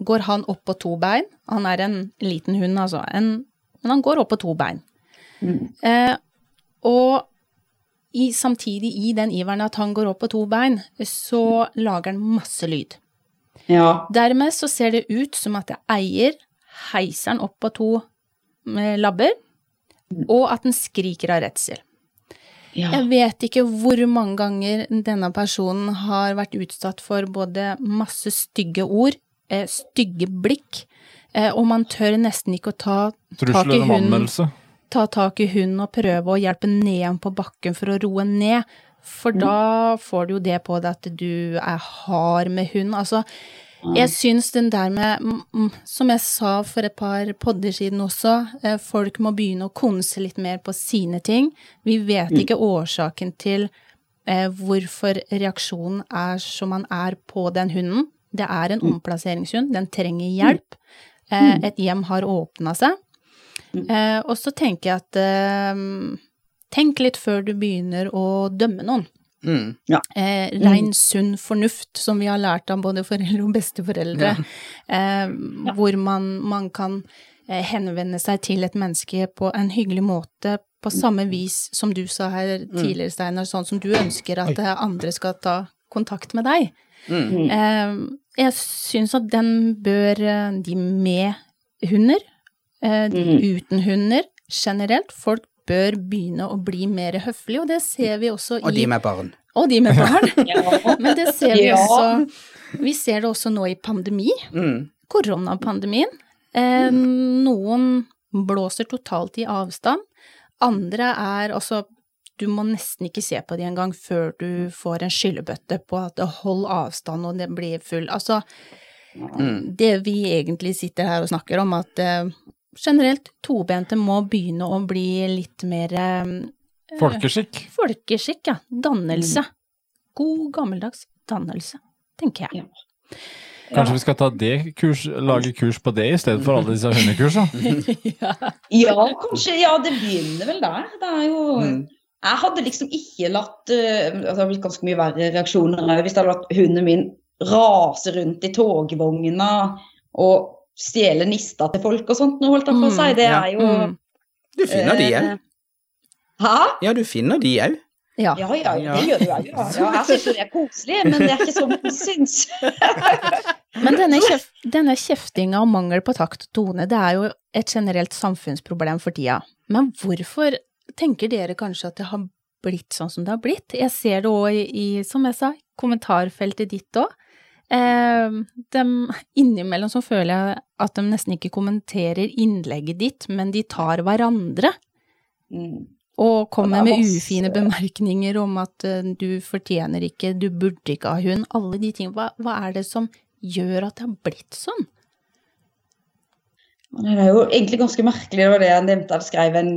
går han opp på to bein. Han er en liten hund, altså, en, men han går opp på to bein. Eh, og i, samtidig, i den iveren at han går opp på to bein, så lager han masse lyd. Ja. Dermed så ser det ut som at eier heiser han opp på to eh, labber, og at den skriker av redsel. ja. Jeg vet ikke hvor mange ganger denne personen har vært utsatt for både masse stygge ord, eh, stygge blikk, eh, og man tør nesten ikke å ta tak Trusler i om hunden anmeldelse. Ta tak i hunden og prøve å hjelpe ned på bakken for å roe ned. For da får du jo det på deg at du er hard med hund. Altså, jeg syns den der med, mm, mm, som jeg sa for et par podder siden også, eh, folk må begynne å konse litt mer på sine ting. Vi vet ikke årsaken til eh, hvorfor reaksjonen er som man er på den hunden. Det er en omplasseringshund, den trenger hjelp. Eh, et hjem har åpna seg. Eh, og så tenker jeg at eh, tenk litt før du begynner å dømme noen. mm, Eh, Rein sunn fornuft, som vi har lært av både foreldre og besteforeldre. Eh, hvor man, man kan eh, henvende seg til et menneske på en hyggelig måte, på samme vis som du sa her tidligere, Steinar, sånn som du ønsker at eh, andre skal ta kontakt med deg. mm, Eh, jeg syns at den bør de med hunder, eh, de uten hunder generelt, folk bør begynne å bli mer høflige, og det ser vi også og de med barn. Og de med barn. Ja. Men det ser vi også Vi ser det også nå i pandemi, Mm, koronapandemien. Eh, noen blåser totalt i avstand. Andre er altså Du må nesten ikke se på de engang før du får en skyllebøtte på at hold avstand og det blir full Altså, mm, det vi egentlig sitter her og snakker om, at eh, generelt tobente må begynne å bli litt mer eh, Folkeskikk. folkeskikk, ja. Dannelse. God, gammeldags dannelse, tenker jeg. Ja. Kanskje vi skal ta det kurs, lage kurs på det i stedet for alle disse hundekursene? Ja, kanskje. Ja, det begynner vel der. Det er jo Mm. Jeg hadde liksom ikke latt eh, altså Det hadde blitt ganske mye verre reaksjoner eh, hvis jeg hadde latt hunden min rase rundt i togvogna og stjele nista til folk og sånt. Nå holdt jeg på å si. Det ja. er jo Mm. Du finner de òg. eh, Hæ? Ja, du finner de òg. Ja. Ja, ja, ja, det gjør du òg. Ja. ja, jeg syns jo det er koselig, men det er ikke sånn jeg syns. Men denne, kjef, denne kjeftinga og mangel på takt og tone, det er jo et generelt samfunnsproblem for tida. Men hvorfor tenker dere kanskje at det har blitt sånn som det har blitt? Jeg ser det òg i, i, som jeg sa, kommentarfeltet ditt òg. Eh, dem- innimellom så føler jeg at de nesten ikke kommenterer innlegget ditt, men de tar hverandre. Mm. Og kommer med ufine bemerkninger om at eh, du fortjener ikke, du burde ikke ha hund. Alle de tingene. Hva, hva er det som gjør at det har blitt sånn? Det er jo egentlig ganske merkelig, det var det jeg nevnte. Jeg skrev en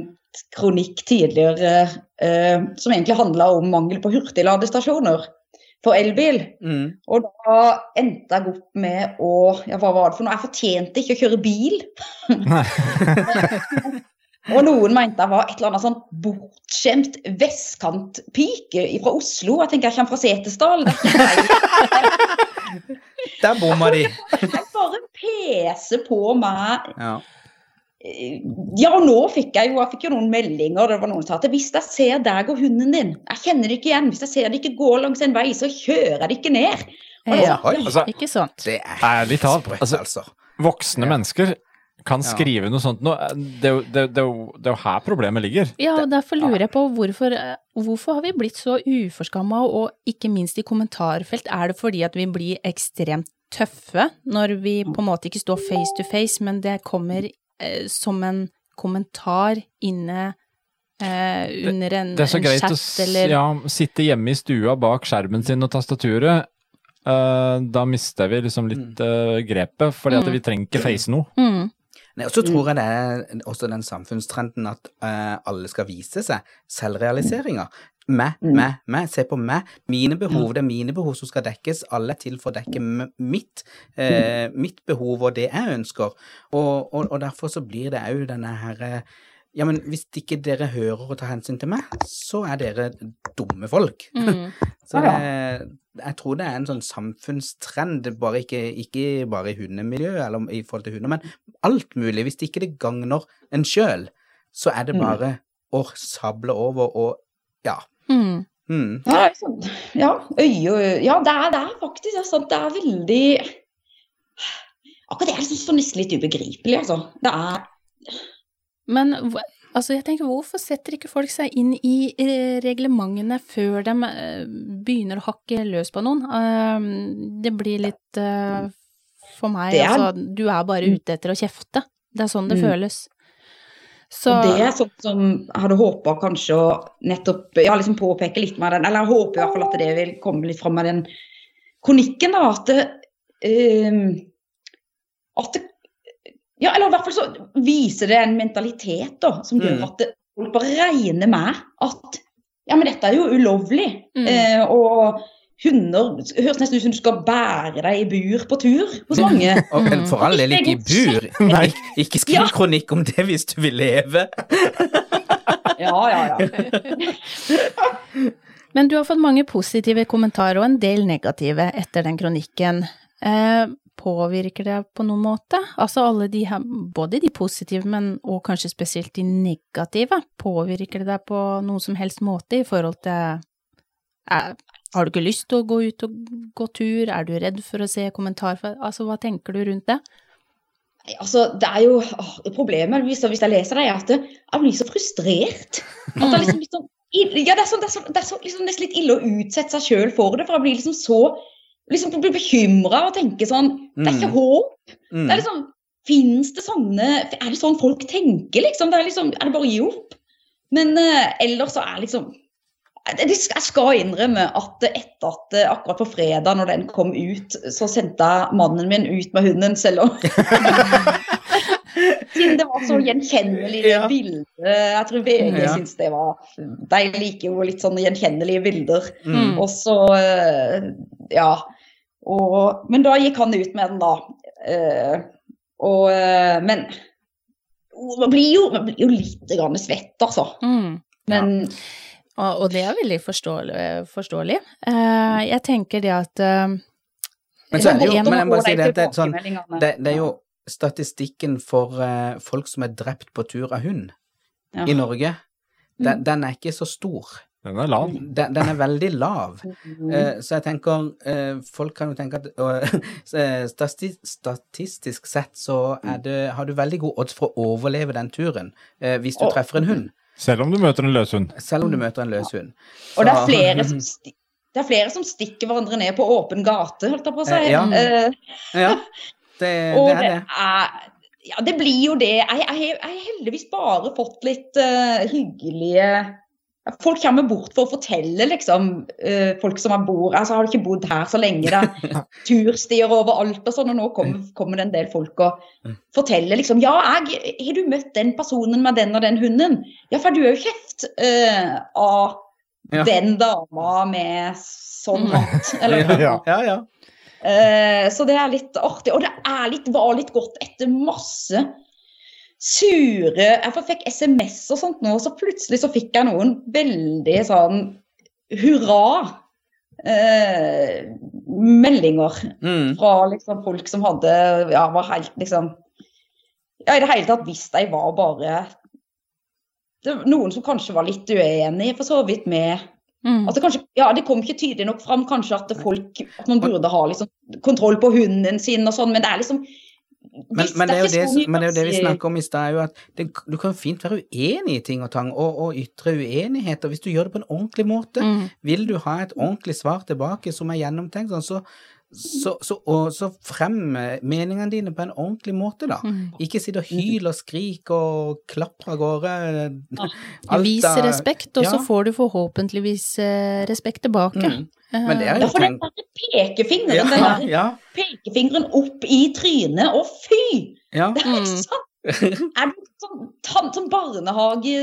kronikk tidligere eh, som egentlig handla om mangel på hurtigladestasjoner for elbil. Mm. Og da endte jeg opp med å Ja, hva var det for noe? Jeg fortjente ikke å kjøre bil. Og noen mente jeg var et eller annet sånn bortskjemt vestkantpike fra Oslo. Jeg tenker jeg kommer fra Setesdal. Er. Der bomma de. Jeg bare peser på meg Ja. Ja, og nå fikk jeg jo, jeg fikk jo noen meldinger. Det var noen som sa at hvis jeg ser deg og hunden din, jeg kjenner det ikke igjen. Hvis jeg ser det ikke gå langs en vei, så kjører jeg det ikke ned. Og Ja. Oi. Altså, Ikke sant? Det er Ærlig talt, sprøtt, altså- altså. voksne Ja. mennesker kan Ja. skrive noe sånt nå. Det, er jo- det, det, er jo- det er jo her problemet ligger. Ja, og derfor lurer jeg på hvorfor, eh, hvorfor har vi blitt så uforskamma, og ikke minst i kommentarfelt. Er det fordi at vi blir ekstremt tøffe når vi på en måte ikke står face to face, men det kommer eh, som en kommentar inne eh, under en, Det er så en greit chat å s- eller ja, sitte hjemme i stua bak skjermen sin og tastaturet. Eh, da mister vi liksom litt eh, grepet, fordi at Mm. vi trenger ikke face noe. mm, Nei, og så tror jeg det er også den samfunnstrenden at uh, alle skal vise seg. Selvrealiseringa. Meg, Mm. meg, meg. Se på meg. Mine behov. Det er mine behov som skal dekkes. Alle er til for å dekke mitt, eh, mitt behov og det jeg ønsker. Og, og, og derfor så blir det òg denne herre Ja, men hvis ikke dere hører og tar hensyn til meg, så er dere dumme folk. mm. Så det, jeg tror det er en sånn samfunnstrend, bare ikke, ikke bare i hundemiljøet eller i forhold til hunder, men alt mulig. Hvis ikke det gagner en sjøl, så er det Mm. bare å sable over og ja. Mm. Mm. Ja, liksom, ja, øye, ja det, er, det er faktisk det er sant. Det er veldig Akkurat det er liksom så nesten litt ubegripelig, altså. Det er Men altså, jeg tenker, hvorfor setter ikke folk seg inn i reglementene før de begynner å hakke løs på noen? Det blir litt For meg, er- altså, du er bare ute etter å kjefte. Det er sånn det Mm. føles. Så det er sånn som jeg hadde håpa kanskje å nettopp ja, liksom påpeke litt med den, eller jeg håper i hvert fall at det vil komme litt fram med den kronikken, da, at det, ehm, at det Ja, eller i hvert fall så viser det en mentalitet da, som gjør Mm. at folk bare regner med at ja, men dette er jo ulovlig. Mm. Eh, og hunder det høres nesten ut som du skal bære deg i bur på tur hos mange. Og Mm. for all del ikke i bur. Nei. Ikke, ikke skriv Ja. kronikk om det hvis du vil leve. Ja, ja, ja. Men du har fått mange positive kommentarer og en del negative etter den kronikken. Eh, påvirker det på noen måte? Altså alle de her, både de positive, men og kanskje spesielt de negative. Påvirker det deg på noen som helst måte i forhold til eh, Har du ikke lyst til å gå ut og gå tur? Er du redd for å se kommentar? Altså, hva tenker du rundt det? Nei, Altså, det er jo åh, Problemet hvis, hvis jeg leser det, er at jeg blir så frustrert. At det er liksom litt sånn ja, det er, så, det er, så, det er så, liksom nesten litt ille å utsette seg sjøl for det. For jeg blir liksom så liksom blir bekymra og tenker sånn Det er ikke Mm. håp. Mm. Det er liksom Fins det sånne Er det sånn folk tenker, liksom? Det er liksom Er det bare å gi opp? Men uh, ellers så er liksom Jeg skal innrømme at etter at eh, akkurat på fredag, når den kom ut, så sendte jeg mannen min ut med hunden, selv om Siden det var så gjenkjennelig det Ja. bildet. Jeg tror VG Ja. syns det var De liker jo litt sånne gjenkjennelige bilder. Mm. Og så eh, Ja. Og, men da gikk han ut med den, da. Eh, og Men man blir jo, man blir jo litt svett, altså. Mm. Men Og, og det er veldig forståelig. forståelig. Uh, jeg tenker det at uh, Men så er det jo Men jeg må bare si det, det, sånn, det, det er jo statistikken for uh, folk som er drept på tur av hund Ja. i Norge. Den, den er ikke så stor. Den er lav. Den, den er veldig lav. Mm. Eh, så jeg tenker Folk kan jo tenke at stati statistisk sett så er det, har du veldig god odds for å overleve den turen eh, hvis du treffer en hund. Selv om du møter en løshund. Selv om du møter en løs hund. Og det er flere som sti- det er flere som stikker hverandre ned på åpen gate, holdt jeg på å si. Eh, ja. Eh, Ja, det, og det er det er Ja, det blir jo det. Jeg har heldigvis bare fått litt uh, hyggelige Folk kommer bort for å fortelle, liksom. eh, folk som har bor Altså, har ikke bodd her så lenge. da, er turstier overalt og sånn, og nå kommer, kommer det en del folk og forteller liksom Ja, jeg, har du møtt den personen med den og den hunden? Ja, for du er jo kjeft uh, av Ja. den dama med sånn Mm. hatt. Eller. Ja. Ja, ja. Uh, så det er litt artig. Og det er litt, var litt godt etter masse sure Jeg fikk SMS og sånt nå, så plutselig så fikk jeg noen veldig sånn hurra. Eh, meldinger Mm. fra liksom folk som hadde Ja, var helt liksom Ja, i det hele tatt hvis jeg var bare det var Noen som kanskje var litt uenig, for så vidt med Mm. Altså kanskje, ja, det kom ikke tydelig nok fram kanskje at, folk, at man burde ha liksom, kontroll på hunden sin og sånn, men det er liksom Men, men, det er jo det, men det er jo det vi snakker om i stad, at det, du kan fint være uenig i ting og tang, og, og ytre uenigheter. Hvis du gjør det på en ordentlig måte, Mm. vil du ha et ordentlig svar tilbake som er gjennomtenkt, sånn, så, så, så, og, så frem eh, meningene dine på en ordentlig måte, da. Mm. Ikke sitte og hyl og skrik og klapre av gårde. Ja. Vis respekt, og så får du forhåpentligvis eh, respekt tilbake. Mm. Men det er Ja, jo tenkt pekefingeren, ja, den der ja, pekefingeren opp i trynet, å fy! ja. Det er Mm. ikke sant! Er du sånn, sånn barnehage...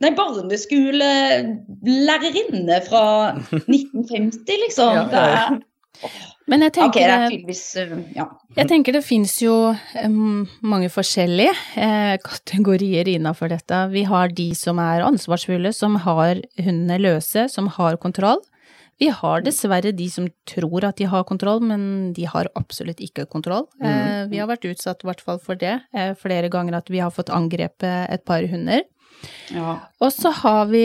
Nei, barneskolelærerinne fra 1950, liksom. Ja, Det ja. Men jeg tenker, er det- tydeligvis uh, Ja. jeg tenker det finnes jo mange forskjellige eh, kategorier innafor dette. Vi har de som er ansvarsfulle, som har hundene løse, som har kontroll. Vi har dessverre de som tror at de har kontroll, men de har absolutt ikke kontroll. Eh, vi har vært utsatt i hvert fall for det eh, flere ganger, at vi har fått angrepet et par hunder. Ja. Og så har vi,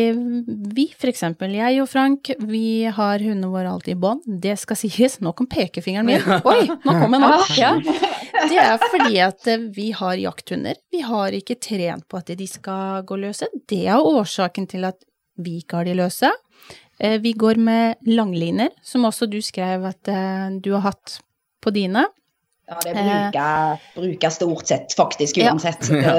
vi for eksempel, jeg og Frank, vi har hundene våre alltid i bånd. Det skal sies, nå kom pekefingeren min. Oi, nå kom den opp. Ja. Det er fordi at eh, vi har jakthunder. Vi har ikke trent på at de skal gå løse. Det er årsaken til at vi ikke har de løse. Eh, Vi går med langliner, som også du skrev at eh, du har hatt på dine. ja, det bruker jeg, stort sett, faktisk, uansett. Ja.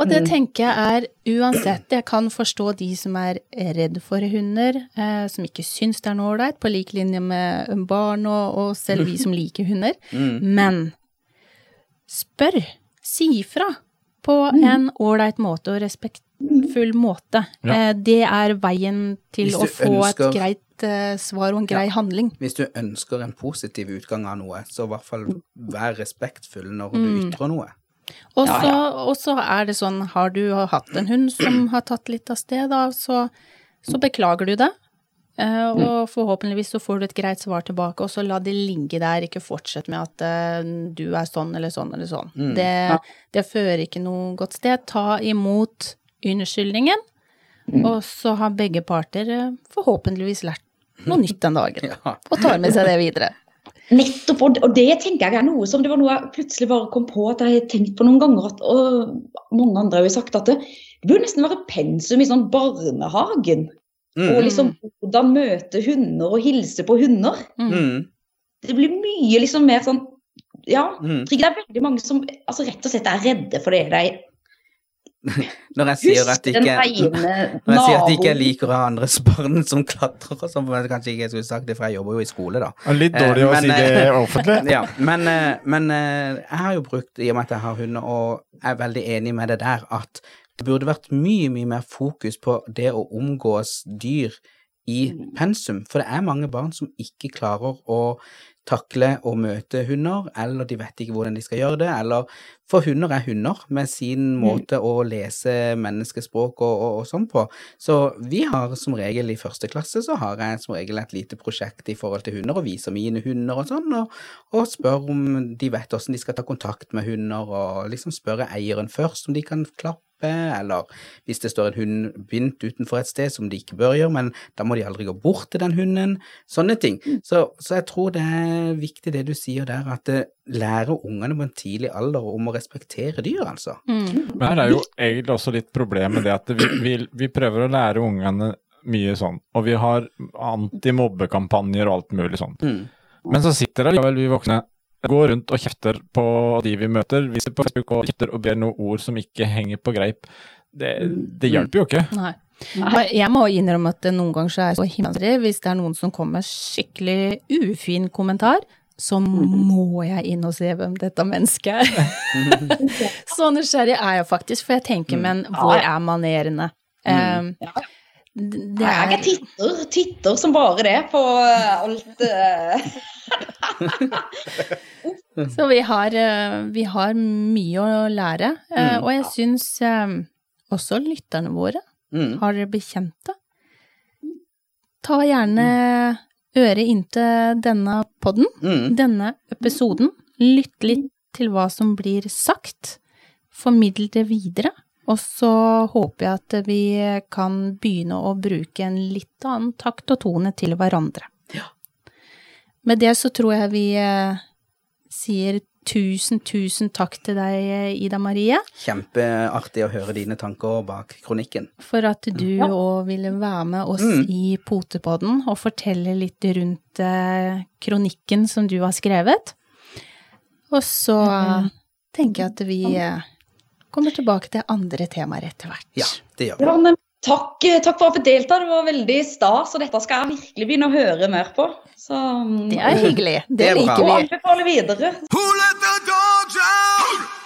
Eh, Og det Mm. tenker jeg er uansett, jeg kan forstå de som er redd for hunder, eh, som ikke syns det er noe ålreit, på lik linje med barn og, og selv vi som liker hunder. Mm. Men spør, si ifra på Mm. en ålreit måte og respektfull måte. Ja. Eh, det er veien til å få få et greit eh, svar og en grei Ja. handling. Hvis du ønsker en positiv utgang av noe, så i hvert fall vær respektfull når du Mm. ytrer noe. Og så ja, ja. er det sånn, har du hatt en hund som har tatt litt av sted, da, så, så beklager du det. Eh, og forhåpentligvis så får du et greit svar tilbake, og så la det ligge der, ikke fortsett med at eh, du er sånn eller sånn eller sånn. Mm. Det, det fører ikke noe godt sted. Ta imot unnskyldningen, og så har begge parter eh, forhåpentligvis lært noe nytt den dagen, Ja. og tar med seg det videre. Nettopp, og- det tenker jeg er noe som det var noe jeg plutselig bare kom på at jeg har tenkt på noen ganger, at, og mange andre har jo sagt at det, det burde nesten være pensum i sånn barnehagen. Mm. Og liksom hvordan møte hunder og hilse på hunder. Mm. Det blir mye liksom mer sånn Ja, Mm. jeg tror ikke det er veldig mange som altså, rett og slett er redde for det de Når jeg sier at husker ikke Når jeg sier at ikke jeg liker å ha andres barn som klatrer og sånn, kanskje ikke jeg skulle sagt det, for jeg jobber jo i skole, da. Litt dårlig å Eh, men, si det eh, offentlig. Ja, men, eh, men eh, jeg har jo brukt, i og med at jeg har hund, og er veldig enig med det der, at det burde vært mye, mye mer fokus på det å omgås dyr i pensum, for det er mange barn som ikke klarer å takle å møte hunder, eller de vet ikke hvordan de skal gjøre det, eller for hunder er hunder med sin måte å lese menneskespråk og, og, og sånn på. Så vi har som regel i første klasse så har jeg som regel et lite prosjekt i forhold til hunder og viser mine hunder og sånn, og, og spør om de vet hvordan de skal ta kontakt med hunder, og liksom spørre eieren først om de kan klappe, eller hvis det står en hund bindt utenfor et sted som de ikke bør gjøre, men da må de aldri gå bort til den hunden, sånne ting. Så, så jeg tror det er viktig det du sier der, at det lærer ungene på en tidlig alder om å respektere dyr, altså. Mm. Men her er jo egentlig også litt problemet det at vi, vi, vi prøver å lære ungene mye sånn, og vi har antimobbekampanjer og alt mulig sånn. Mm. Men så sitter det likevel vi voksne går rundt og kjefter på de vi møter, viser på Facebook og kjefter og ber noen ord som ikke henger på greip. Det, det hjelper jo ikke. Nei. Jeg må innrømme at det noen ganger så er jeg så himmelrig hvis det er noen som kommer med skikkelig ufin kommentar, så må jeg inn og se hvem dette mennesket er. så nysgjerrig er jeg faktisk, for jeg tenker, men hvor er manerene? Um, det er... Jeg er er titter, titter som bare det på eh, alt eh. Så vi har, eh, vi har mye å lære, Mm. og jeg syns også lytterne våre Mm. har bekjente. Ta gjerne øret inntil denne podden, Mm. denne episoden. Lytt litt til hva som blir sagt. Formidl det videre. Og så håper jeg at vi kan begynne å bruke en litt annen takt og tone til hverandre. Med det så tror jeg vi eh, sier tusen, tusen takk til deg, Ida Marie, Kjempeartig å høre dine tanker bak kronikken. for at du òg ville være med oss Mm. i Potepodden og fortelle litt rundt eh, kronikken som du har skrevet. Og så tenker jeg at vi eh, kommer tilbake til andre temaer etter hvert. Ja, det gjør vi. Ja, men takk, eh, takk for at du deltok, det var veldig stas, og dette skal jeg virkelig begynne å høre mer på. Så Det er hyggelig. Det, Det er bra. liker og vi. anbefaler videre. Who let the dogs out?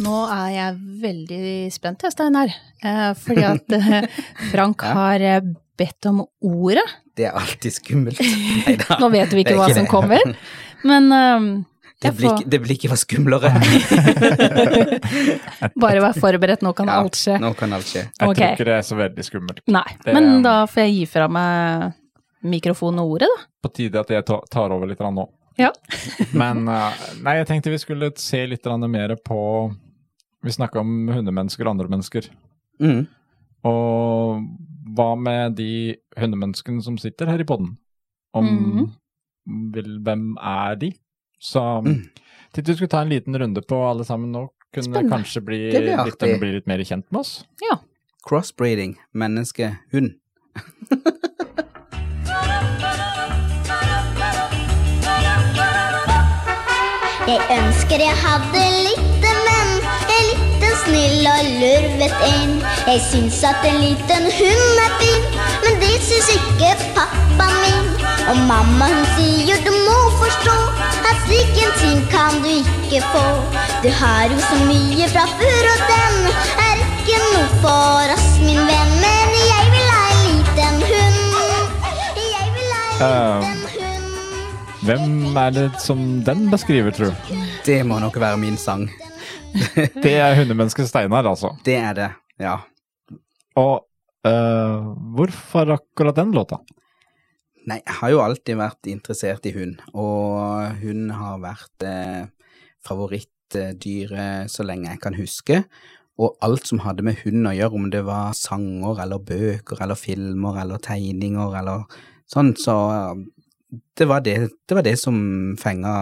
Nå er jeg veldig spent, Steinar. Eh, fordi at eh, Frank har eh, bedt om ordet. Det er alltid skummelt. Neida. Nå vet vi er ikke hva som det. kommer, men Det blir, får ikke- det blir ikke hva skumlere. bare vær forberedt, nå kan Ja, alt skje. Nå kan alt skje. Jeg okay. tror ikke det er så veldig skummelt. Nei, Det- men da får jeg gi fra meg mikrofonen og ordet, da. På tide at jeg tar over litt nå. Ja. Men nei, jeg tenkte vi skulle se litt mer på Vi snakka om hundemennesker og andre mennesker. Mm. Og hva med de hundemenneskene som sitter her i podden? Om vil, Hvem er de? Så Mm. tenkte vi skulle ta en liten runde på alle sammen nå. Kunne Spennende. kanskje bli, lytterne bli litt mer kjent med oss. Ja. Crossbreeding. Menneske, hund. Jeg ønsker jeg hadde lite menn, en snill og lurvet en. Jeg syns at en liten hund er fin, men det syns ikke pappaen min. Og mamma hun sier du må forstå at slik en ting kan du ikke få. Du har jo så mye fra før, og den er ikke noe for oss, min venn. Men jeg vil ha en liten hund. Jeg vil ha en liten hund. Hvem er det som den beskriver, tror du? Det må nok være min sang. Det er hundemennesket Steinar, altså. Det er det, ja. Og uh, hvorfor akkurat den låta? Nei, jeg har jo alltid vært interessert i hund, og hund har vært eh, favorittdyret så lenge jeg kan huske. Og alt som hadde med hund å gjøre, om det var sanger eller bøker eller filmer eller tegninger eller sånn, så eh, det var det, det, var det som fenga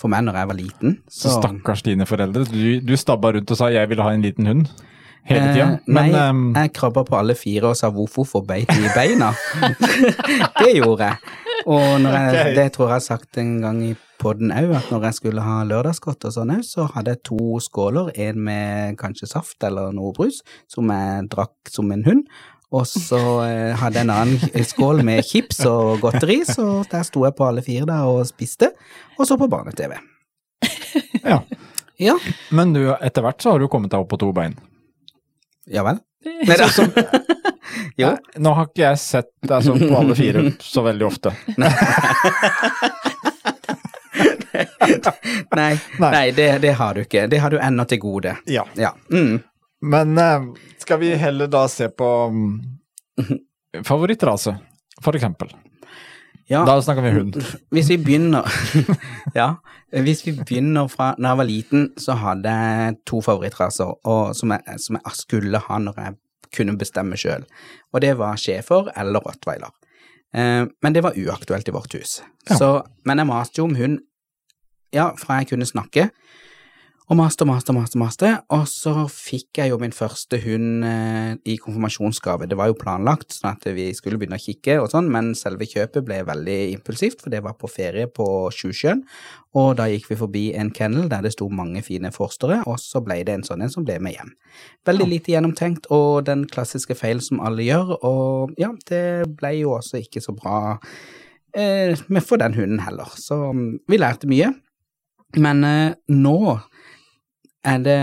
for meg når jeg var liten. Så stakkars dine foreldre. Du, du stabba rundt og sa 'jeg ville ha en liten hund' hele tida. Eh, nei, Men ehm, jeg krabba på alle fire og sa hvorfor får beit i beina? det gjorde jeg. Og jeg, okay. det tror jeg har sagt en gang i podden òg, at når jeg skulle ha lørdagsgodt og sånn òg, så hadde jeg to skåler, en med kanskje saft eller noe brus, som jeg drakk som en hund. Og så eh, hadde jeg en annen skål med chips og godteri, så der sto jeg på alle fire der og spiste, og så på barne-TV. ja. Ja, Men du, etter hvert så har du kommet deg opp på to bein. ja vel? Nei da. Jo. ja, Nå har ikke jeg sett deg sånn på alle fire så veldig ofte. Nei, Nei. nei det, det har du ikke. Det har du ennå til gode. Ja. Ja. Mm. Men eh, skal vi heller da se på mm, favorittrase, for eksempel? ja. Da snakker vi hund. Hvis vi begynner Ja, hvis vi begynner fra Når jeg var liten, så hadde jeg to favorittraser og, som, jeg, som jeg skulle ha når jeg kunne bestemme sjøl. Og det var schæfer eller rottweiler. Eh, men det var uaktuelt i vårt hus. Ja. Så, men jeg maste jo om hund ja, fra jeg kunne snakke. Og maste og maste og maste, maste, og så fikk jeg jo min første hund eh, i konfirmasjonsgave. Det var jo planlagt, sånn at vi skulle begynne å kikke og sånn, men selve kjøpet ble veldig impulsivt, for det var på ferie på Sjusjøen, og da gikk vi forbi en kennel der det sto mange fine forstere, og så ble det en sånn en som ble med hjem. Veldig lite gjennomtenkt, og den klassiske feil som alle gjør, og ja, det ble jo også ikke så bra eh, med for den hunden heller, så mm, vi lærte mye. Men eh, nå er det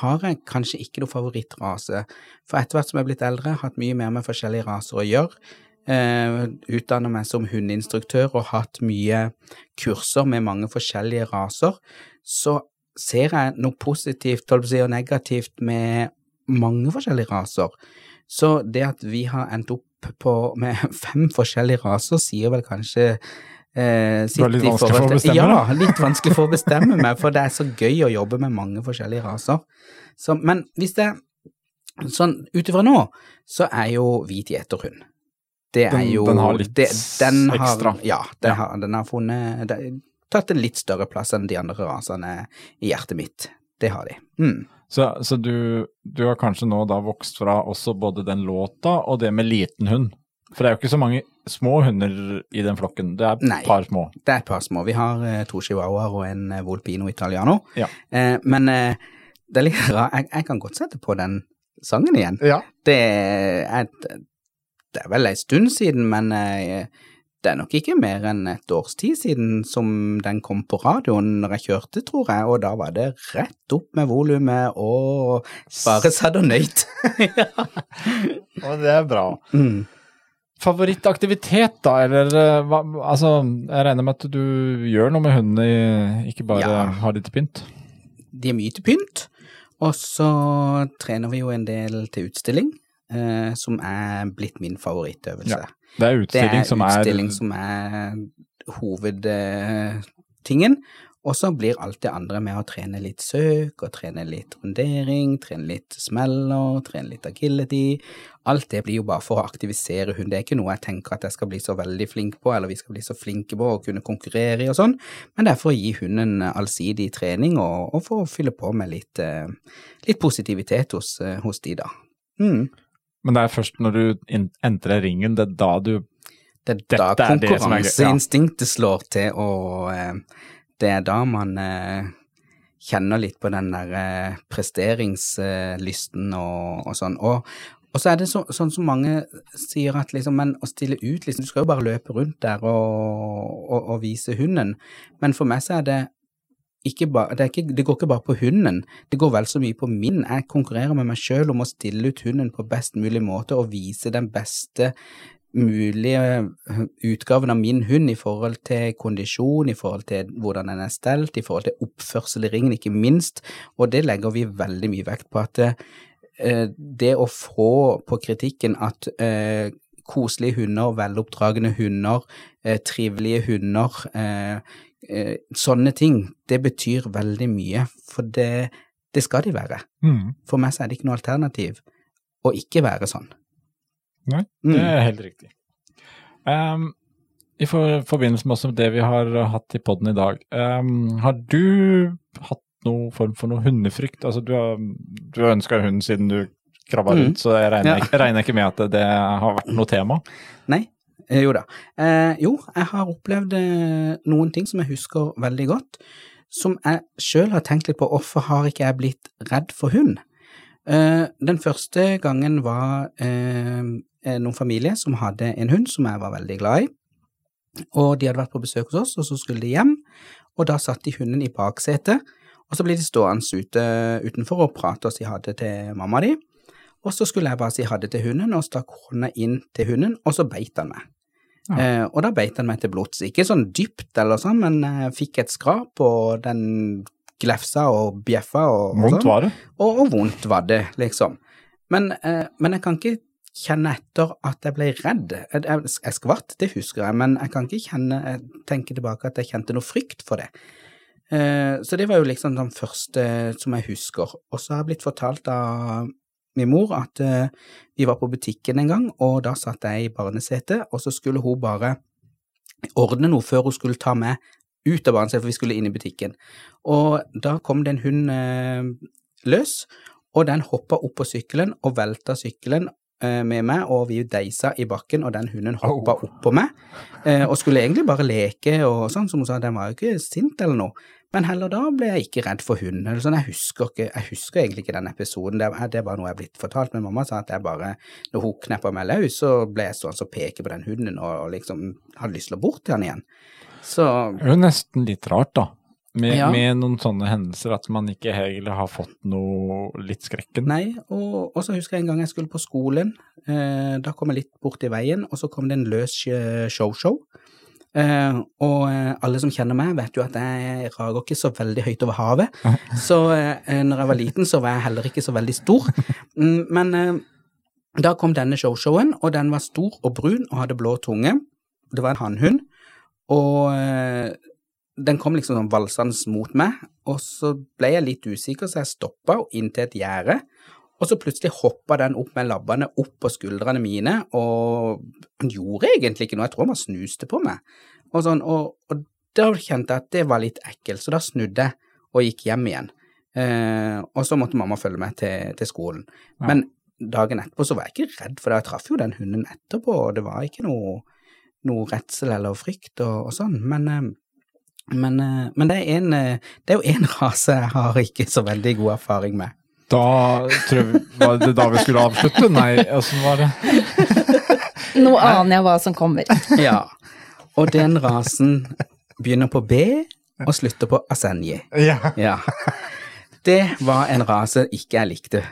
har jeg kanskje ikke noe favorittrase. For etter hvert som jeg er blitt eldre, har hatt mye mer med forskjellige raser å gjøre. Eh, Utdanna meg som hundeinstruktør og hatt mye kurser med mange forskjellige raser. Så ser jeg noe positivt og negativt med mange forskjellige raser. Så det at vi har endt opp på, med fem forskjellige raser, sier vel kanskje eh, Det var litt vanskelig for å bestemme, Ja, da. litt vanskelig for å bestemme meg, for det er så gøy å jobbe med mange forskjellige raser. Så, men hvis det Sånn ut ifra nå, så er jo hvit gjeterhund. Det er Den- jo den har litt det, den har, ekstra. Ja, den, Ja. Har, den har funnet det, Tatt en litt større plass enn de andre rasene i hjertet mitt. Det har de. Mm. Så, så du, du har kanskje nå da vokst fra også både den låta og det med liten hund? For det er jo ikke så mange små hunder i den flokken, det er et par små. Det er et par små. Vi har eh, to chihuahuaer og en eh, Volpino Italiano. Ja. Eh, men eh, det er litt rart. Jeg, jeg kan godt sette på den sangen igjen. Ja. Det er, det er vel en stund siden, men eh, det er nok ikke mer enn et års tid siden som den kom på radioen når jeg kjørte, tror jeg, og da var det rett opp med volumet og bare satt og nøyt. Og det er bra. mm. Favorittaktivitet, da, eller eh, hva Altså, jeg regner med at du gjør noe med hundene, ikke bare Ja. har de til pynt? De er mye til pynt, og så trener vi jo en del til utstilling, eh, som er blitt min favorittøvelse. Ja, Det er Det utstilling er som er utstilling som er hovedtingen. Og så blir alt det andre med å trene litt søk, og trene litt rundering, trene litt smeller, trene litt agility. Alt det blir jo bare for å aktivisere hund. Det er ikke noe jeg tenker at jeg skal bli så veldig flink på, eller vi skal bli så flinke på å kunne konkurrere i og sånn, men det er for å gi hunden allsidig trening, og, og for å fylle på med litt, eh, litt positivitet hos, eh, hos de, da. Mm. Men det er først når du entrer ringen, det er da du Det er da konkurranseinstinktet slår til, og eh, det er da man eh, kjenner litt på den der eh, presteringslysten og, og sånn. Og, og så er det så, sånn som mange sier at liksom, men å stille ut, liksom, du skal jo bare løpe rundt der og, og, vise hunden. Men for meg så er det ikke bare, det, det går ikke bare på hunden, det går vel så mye på min. Jeg konkurrerer med meg sjøl om å stille ut hunden på best mulig måte og vise den beste mulige utgaven av min hund i forhold til kondisjon, i forhold til hvordan den er stelt, i forhold til oppførsel i ringen, ikke minst, og det legger vi veldig mye vekt på at eh, det å få på kritikken at eh, koselige hunder, veloppdragne hunder, eh, trivelige hunder, eh, eh, sånne ting, det betyr veldig mye, for det, det skal de være. mm, For meg så er det ikke noe alternativ å ikke være sånn. Nei, Mm. det er helt riktig. Um, I for, forbindelse med også det vi har hatt i podden i dag, um, har du hatt noen form for noe hundefrykt? Altså, du har, du har ønska hund siden du krabba Mm. rundt, så jeg regner, Ja. ikke, regner ikke med at det, har vært noe tema. Nei, eh, jo da. Eh, jo, jeg har opplevd eh, noen ting som jeg husker veldig godt, som jeg sjøl har tenkt litt på hvorfor har ikke jeg blitt redd for hund? Eh, den første gangen var eh, eh, noen familie som hadde en hund som jeg var veldig glad i, og de hadde vært på besøk hos oss, og så skulle de hjem, og da satt de hunden i baksetet, og så ble de stående ute utenfor og prate og si ha det til mamma di. Og så skulle jeg bare si ha det til hunden, og stakk hånda inn til hunden, og så beit han meg. Ja. Eh, og da beit han meg til blods. Ikke sånn dypt eller sånn, men jeg fikk et skrap, og den glefsa og bjeffa og, og Vondt sånn. var det. Og, og vondt var det, liksom. Men, eh, men jeg kan ikke kjenne etter at jeg ble redd. Jeg, jeg, skvatt, det husker jeg, men jeg kan ikke kjenne, tenke tilbake at jeg kjente noe frykt for det. Eh, så det var jo liksom den første som jeg husker. Og så har jeg blitt fortalt av min mor at eh, vi var på butikken en gang, og da satt jeg i barnesetet, og så skulle hun bare ordne noe før hun skulle ta meg ut av barnesetet, for vi skulle inn i butikken. Og da kom det en hund eh, løs, og den hoppa opp på sykkelen og velta sykkelen med meg, og vi deisa i bakken, og den hunden hoppa opp på meg, eh, og skulle egentlig bare leke og sånn, som hun sa, den var jo ikke sint eller noe. Men heller da ble jeg ikke redd for hunden. Eller sånn, jeg, husker ikke, jeg husker egentlig ikke den episoden. Det, er- det var noe jeg er blitt fortalt, men mamma sa at jeg bare, når hun kneppa meg løs, så ble jeg sånn som peker på den hunden og, og liksom hadde lyst til å bort til han igjen. Så Det er jo nesten litt rart, da. Med, Ja. med noen sånne hendelser at man ikke heller har fått noe litt skrekken. Nei, og, og så husker jeg en gang jeg skulle på skolen. Eh, da kom jeg litt bort i veien, og så kom det en løs show-show. Eh, og eh, alle som kjenner meg, vet jo at jeg rager ikke så veldig høyt over havet. Så eh, når jeg var liten, så var jeg heller ikke så veldig stor. Mm, men eh, da kom denne show-showen, og den var stor og brun og hadde blå tunge. Det var en hannhund, og eh, den kom liksom sånn valsende mot meg, og så ble jeg litt usikker, så jeg stoppa inn til et gjerde. Og så plutselig hoppa den opp med labbene opp på skuldrene mine, og han gjorde egentlig ikke noe, jeg tror han snuste på meg. Og, sånn, og, og da kjente jeg at det var litt ekkelt, så da snudde jeg og gikk hjem igjen. Eh, og så måtte mamma følge meg til, til skolen. Ja. Men dagen etterpå så var jeg ikke redd, for jeg traff jo den hunden etterpå, og det var ikke noe, noe redsel eller frykt og, og sånn. Men, eh, men, eh, men det, er en, eh, det er jo en rase jeg har ikke så veldig god erfaring med. Da tror jeg, Var det da vi skulle avslutte? Nei, åssen var det? Nå aner jeg hva som kommer. Ja, og den rasen begynner på B og slutter på Asenji. Ja. Ja. Det var en rase ikke jeg likte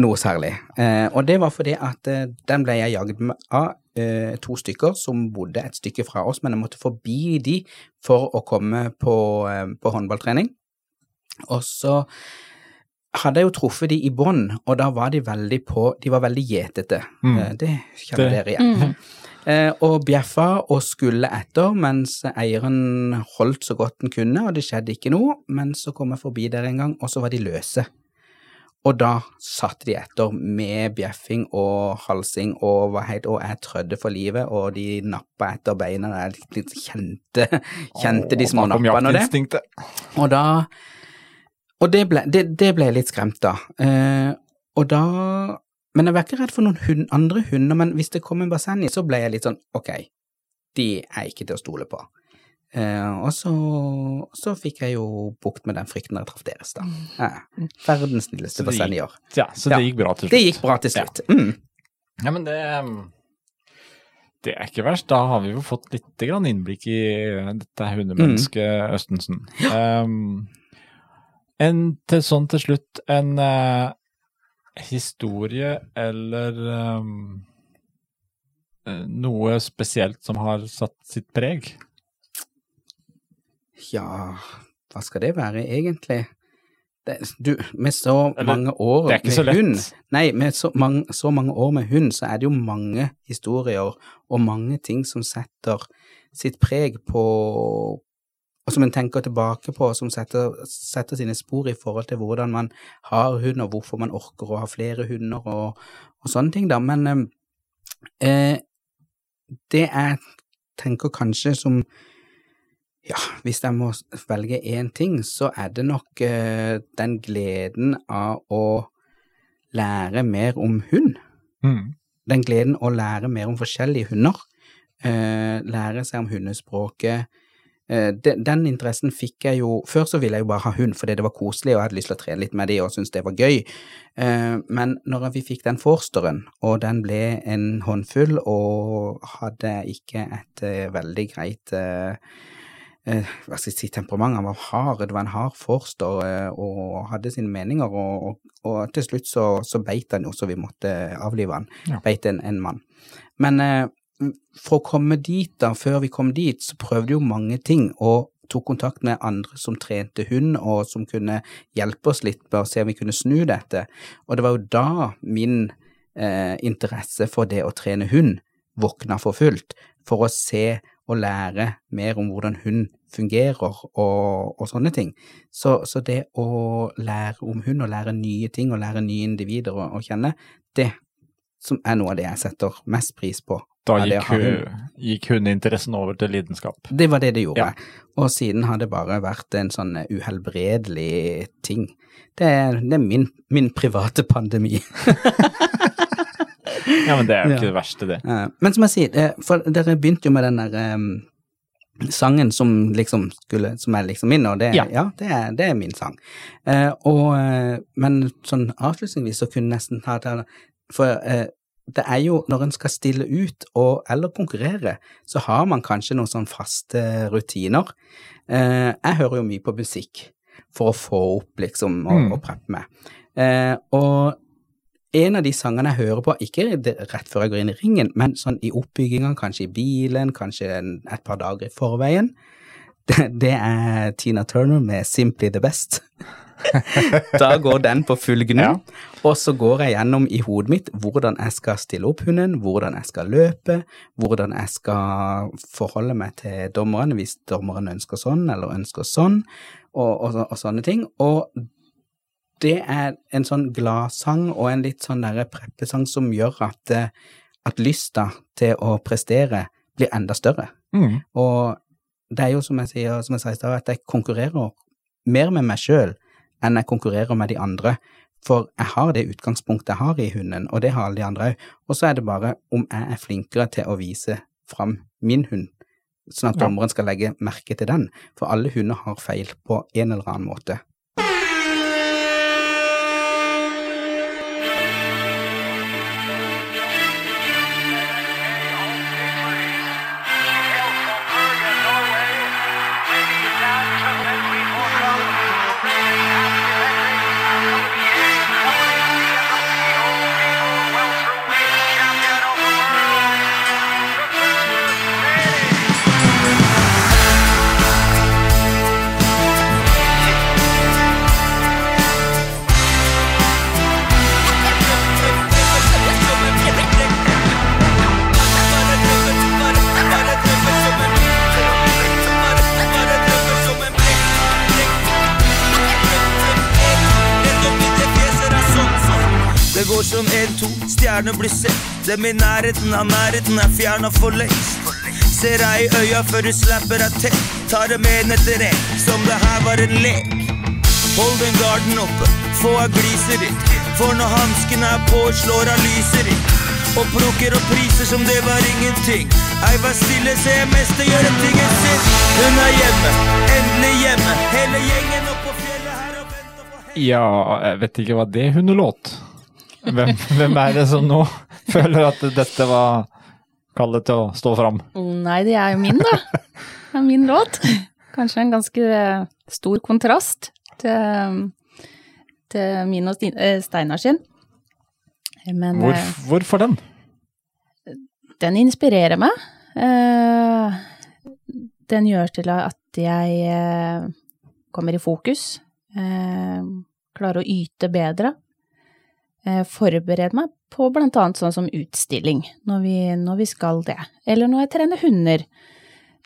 noe særlig. Eh, og det var fordi at eh, den ble jeg jagd av eh, to stykker som bodde et stykke fra oss, men jeg måtte forbi de for å komme på, eh, på håndballtrening. Og så hadde jeg jo truffet de i bånd, og da var de veldig på De var veldig gjetete. Mm. Eh, det kjenner Det- dere igjen. Eh, og bjeffa og skulle etter, mens eieren holdt så godt den kunne, og det skjedde ikke noe. Men så kom jeg forbi der en gang, og så var de løse. Og da satte de etter med bjeffing og halsing og var helt Og jeg trødde for livet, og de nappa etter beina. Jeg kjente, kjente de små nappene og det. Og da Og det ble, det, det ble litt skremt da. Eh, og da Men jeg var ikke redd for noen hund, andre hunder, men hvis det kom en basenji, så ble jeg litt sånn ok, de er ikke til å stole på. Eh, og så, så fikk jeg jo bukt med den frykten da jeg traff deres, da. Eh, verdens snilleste basenjier. Ja, så det gikk bra til slutt. Det gikk bra til slutt. Mm. Ja, men det Det er ikke verst. Da har vi jo fått litt grann innblikk i dette hundemennesket Østensen. Um, en til sånn til slutt en uh, historie eller um, eh, noe spesielt som har satt sitt preg? Ja, hva skal det være egentlig? Det, du, med så Eller, mange år med hund Nei, med så mange, så mange år med hund, så er det jo mange historier og mange ting som setter sitt preg på Og som en tenker tilbake på, som setter, setter sine spor i forhold til hvordan man har hund, og hvorfor man orker å ha flere hunder og, og sånne ting, da. Men eh, det jeg tenker kanskje som ja, hvis jeg må velge én ting, så er det nok uh, den gleden av å lære mer om hund. Mm. Den gleden å lære mer om forskjellige hunder. Uh, lære seg om hundespråket. Eh, den, den interessen fikk jeg jo Før så ville jeg jo bare ha hund fordi det var koselig, og jeg hadde lyst til å trene litt med de og syntes det var gøy. Men når vi fikk den forsteren, og den ble en håndfull, og hadde ikke et veldig greit hva skal jeg si, temperament. Han var hard, det var en hard forster eh, og hadde sine meninger, og, og, og til slutt så, så beit han jo, så vi måtte avlive han. Ja. Beit en, en mann. Men eh, for å komme dit, da, før vi kom dit, så prøvde jo mange ting, og tok kontakt med andre som trente hund, og som kunne hjelpe oss litt med å se om vi kunne snu dette. Og det var jo da min eh, interesse for det å trene hund våkna for fullt, for å se og lære mer om hvordan hund fungerer og, og sånne ting. Så, så det å lære om hund og lære nye ting og lære nye individer å, å kjenne, det som er noe av det jeg setter mest pris på. Da gikk, hun. hu- gikk hundeinteressen over til lidenskap. Det var det det gjorde. Ja. Og siden har det bare vært en sånn uhelbredelig ting. Det er, det er min, min private pandemi. Ja, men det er jo ikke det verste, det. Men som jeg sier, eh, for dere begynte jo med den der um, sangen som liksom skulle, som er liksom min, og det, Ja. ja. det, er, det er min sang. Uh, og, eh, men sånn avslutningsvis så kunne nesten ta det For uh, det er jo når en skal stille ut og, eller konkurrere, så har man kanskje noen sånn faste rutiner. Eh, jeg hører jo mye på musikk for å få opp, liksom, og, Mm. og preppe meg. Eh, og en av de sangene jeg hører på, ikke rett før jeg går inn i ringen, men sånn i oppbygginga, kanskje i bilen, kanskje et par dager i forveien, det, det er Tina Turner med Simply the Best. da går den på full gnu, Ja. og så går jeg gjennom i hodet mitt hvordan jeg skal stille opp hunden, hvordan jeg skal løpe, hvordan jeg skal forholde meg til dommeren hvis dommeren ønsker sånn eller ønsker sånn, og, og, og sånne ting. Og det er en sånn gladsang og en litt sånn derre preppesang som gjør at, eh, at lysta til å prestere blir enda større. Mm. Og det er jo som jeg sier, som jeg sa i stad, at jeg konkurrerer mer med meg sjøl enn jeg konkurrerer med de andre. For jeg har det utgangspunktet jeg har i hunden, og det har alle de andre òg. Og så er det bare om jeg er flinkere til å vise fram min hund, sånn at dommeren skal legge merke til den. For alle hunder har feil på en eller annen måte. Det går som en, to, stjerner blir sett. Dem i nærheten av nærheten er fjerna for lengst. Ser deg i øya før du slapper deg tett. Tar dem en etter en, som det her var en lek. Hold den garden oppe, få av gliser i. For når hansken er på, slår av lyser i. Og plukker opp priser som det var ingenting. Ei, vær stille, se mester gjøre tingen sin. Hun er hjemme, endelig hjemme. Hele gjengen opp på fjellet her og venter på. Ja, jeg vet ikke hva det hundelåt. Hvem, hvem er det som nå føler at dette var kallet til å stå fram? Nei, det er jo min, da. Det er min låt. Kanskje en ganske eh, stor kontrast til, til min og eh, Steinar sin. Men Hvor, eh, hvorfor den? den inspirerer meg. Den gjør til at jeg kommer i fokus, klarer å yte bedre. Eh, Forberede meg på blant annet sånn som utstilling, når vi, når vi skal det. Eller når jeg trener hunder.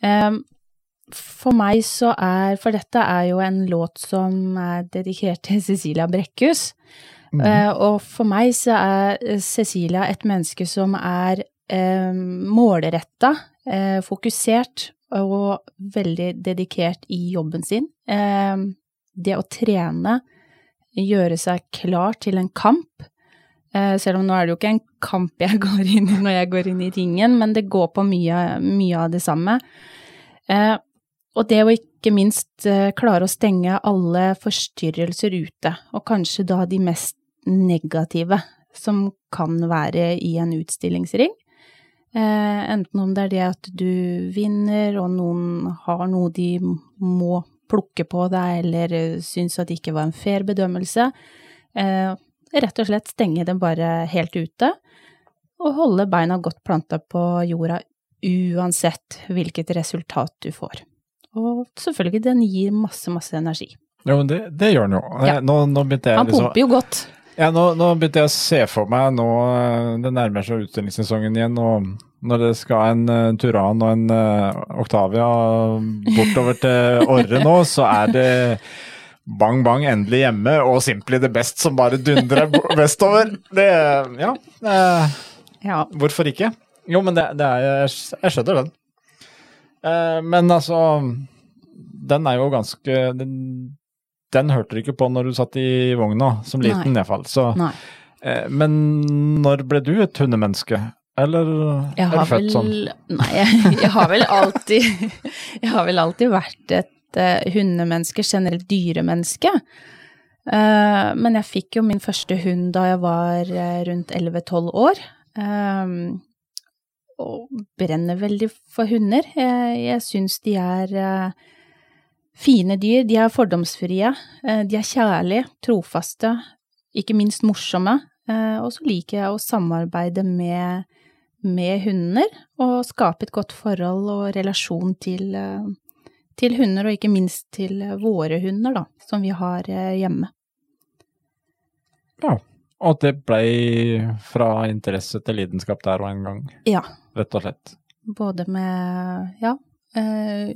Eh, For meg så er For dette er jo en låt som er dedikert til Cecilia Brekkhus. mm. og for meg så er eh, Cecilia et menneske som er eh, målretta, eh, fokusert og veldig dedikert i jobben sin. Eh, det å trene, gjøre seg klar til en kamp. Eh, selv om nå er det jo ikke en kamp jeg går inn i når jeg går inn i ringen, men det går på mye, mye av det samme. Eh, og det å ikke minst eh, klare å stenge alle forstyrrelser ute, og kanskje da de mest negative som kan være i en utstillingsring. Enten om det er det at du vinner, og noen har noe de må plukke på deg, eller synes syns at det ikke var en fair bedømmelse. Eh, rett og slett stenge dem bare helt ute, og holde beina godt planta på jorda uansett hvilket resultat du får. Og selvfølgelig, den gir masse, masse energi. Jo, men det, det gjør den jo. Ja. Nå, nå begynte jeg Han liksom pumper jo godt. Ja, nå, nå begynte jeg å se for meg nå eh, Det nærmer seg utstillingssesongen igjen, og når det skal en uh, Turan og en uh, Octavia bortover til Orre nå, så er det bang, bang, endelig hjemme, og Simply the Best som bare dundrer vestover. Det Ja. uh, Ja. hvorfor ikke? Jo, men det, det er Jeg, skjønner den. Uh, men altså Den er jo ganske den, den hørte du ikke på når du satt i vogna, som liten iallfall. Så Nei. Eh, Men når ble du et hundemenneske? Eller Jeg er du født sånn? Nei, jeg, jeg har vel alltid Jeg har vel alltid vært et eh, hundemenneske, generelt dyremenneske. Eh, men jeg fikk jo min første hund da jeg var eh, rundt 11-12 år. og brenner veldig for hunder. Jeg, jeg syns de er fine dyr. De er fordomsfrie. de er kjærlige, trofaste, ikke minst morsomme. Og så liker jeg å samarbeide med, med hunder og skape et godt forhold og relasjon til, eh, til hunder, og ikke minst til eh, våre hunder, da, som vi har eh, hjemme. Ja. Og det ble fra interesse til lidenskap der og en gang, Ja. rett og slett. Både med ja,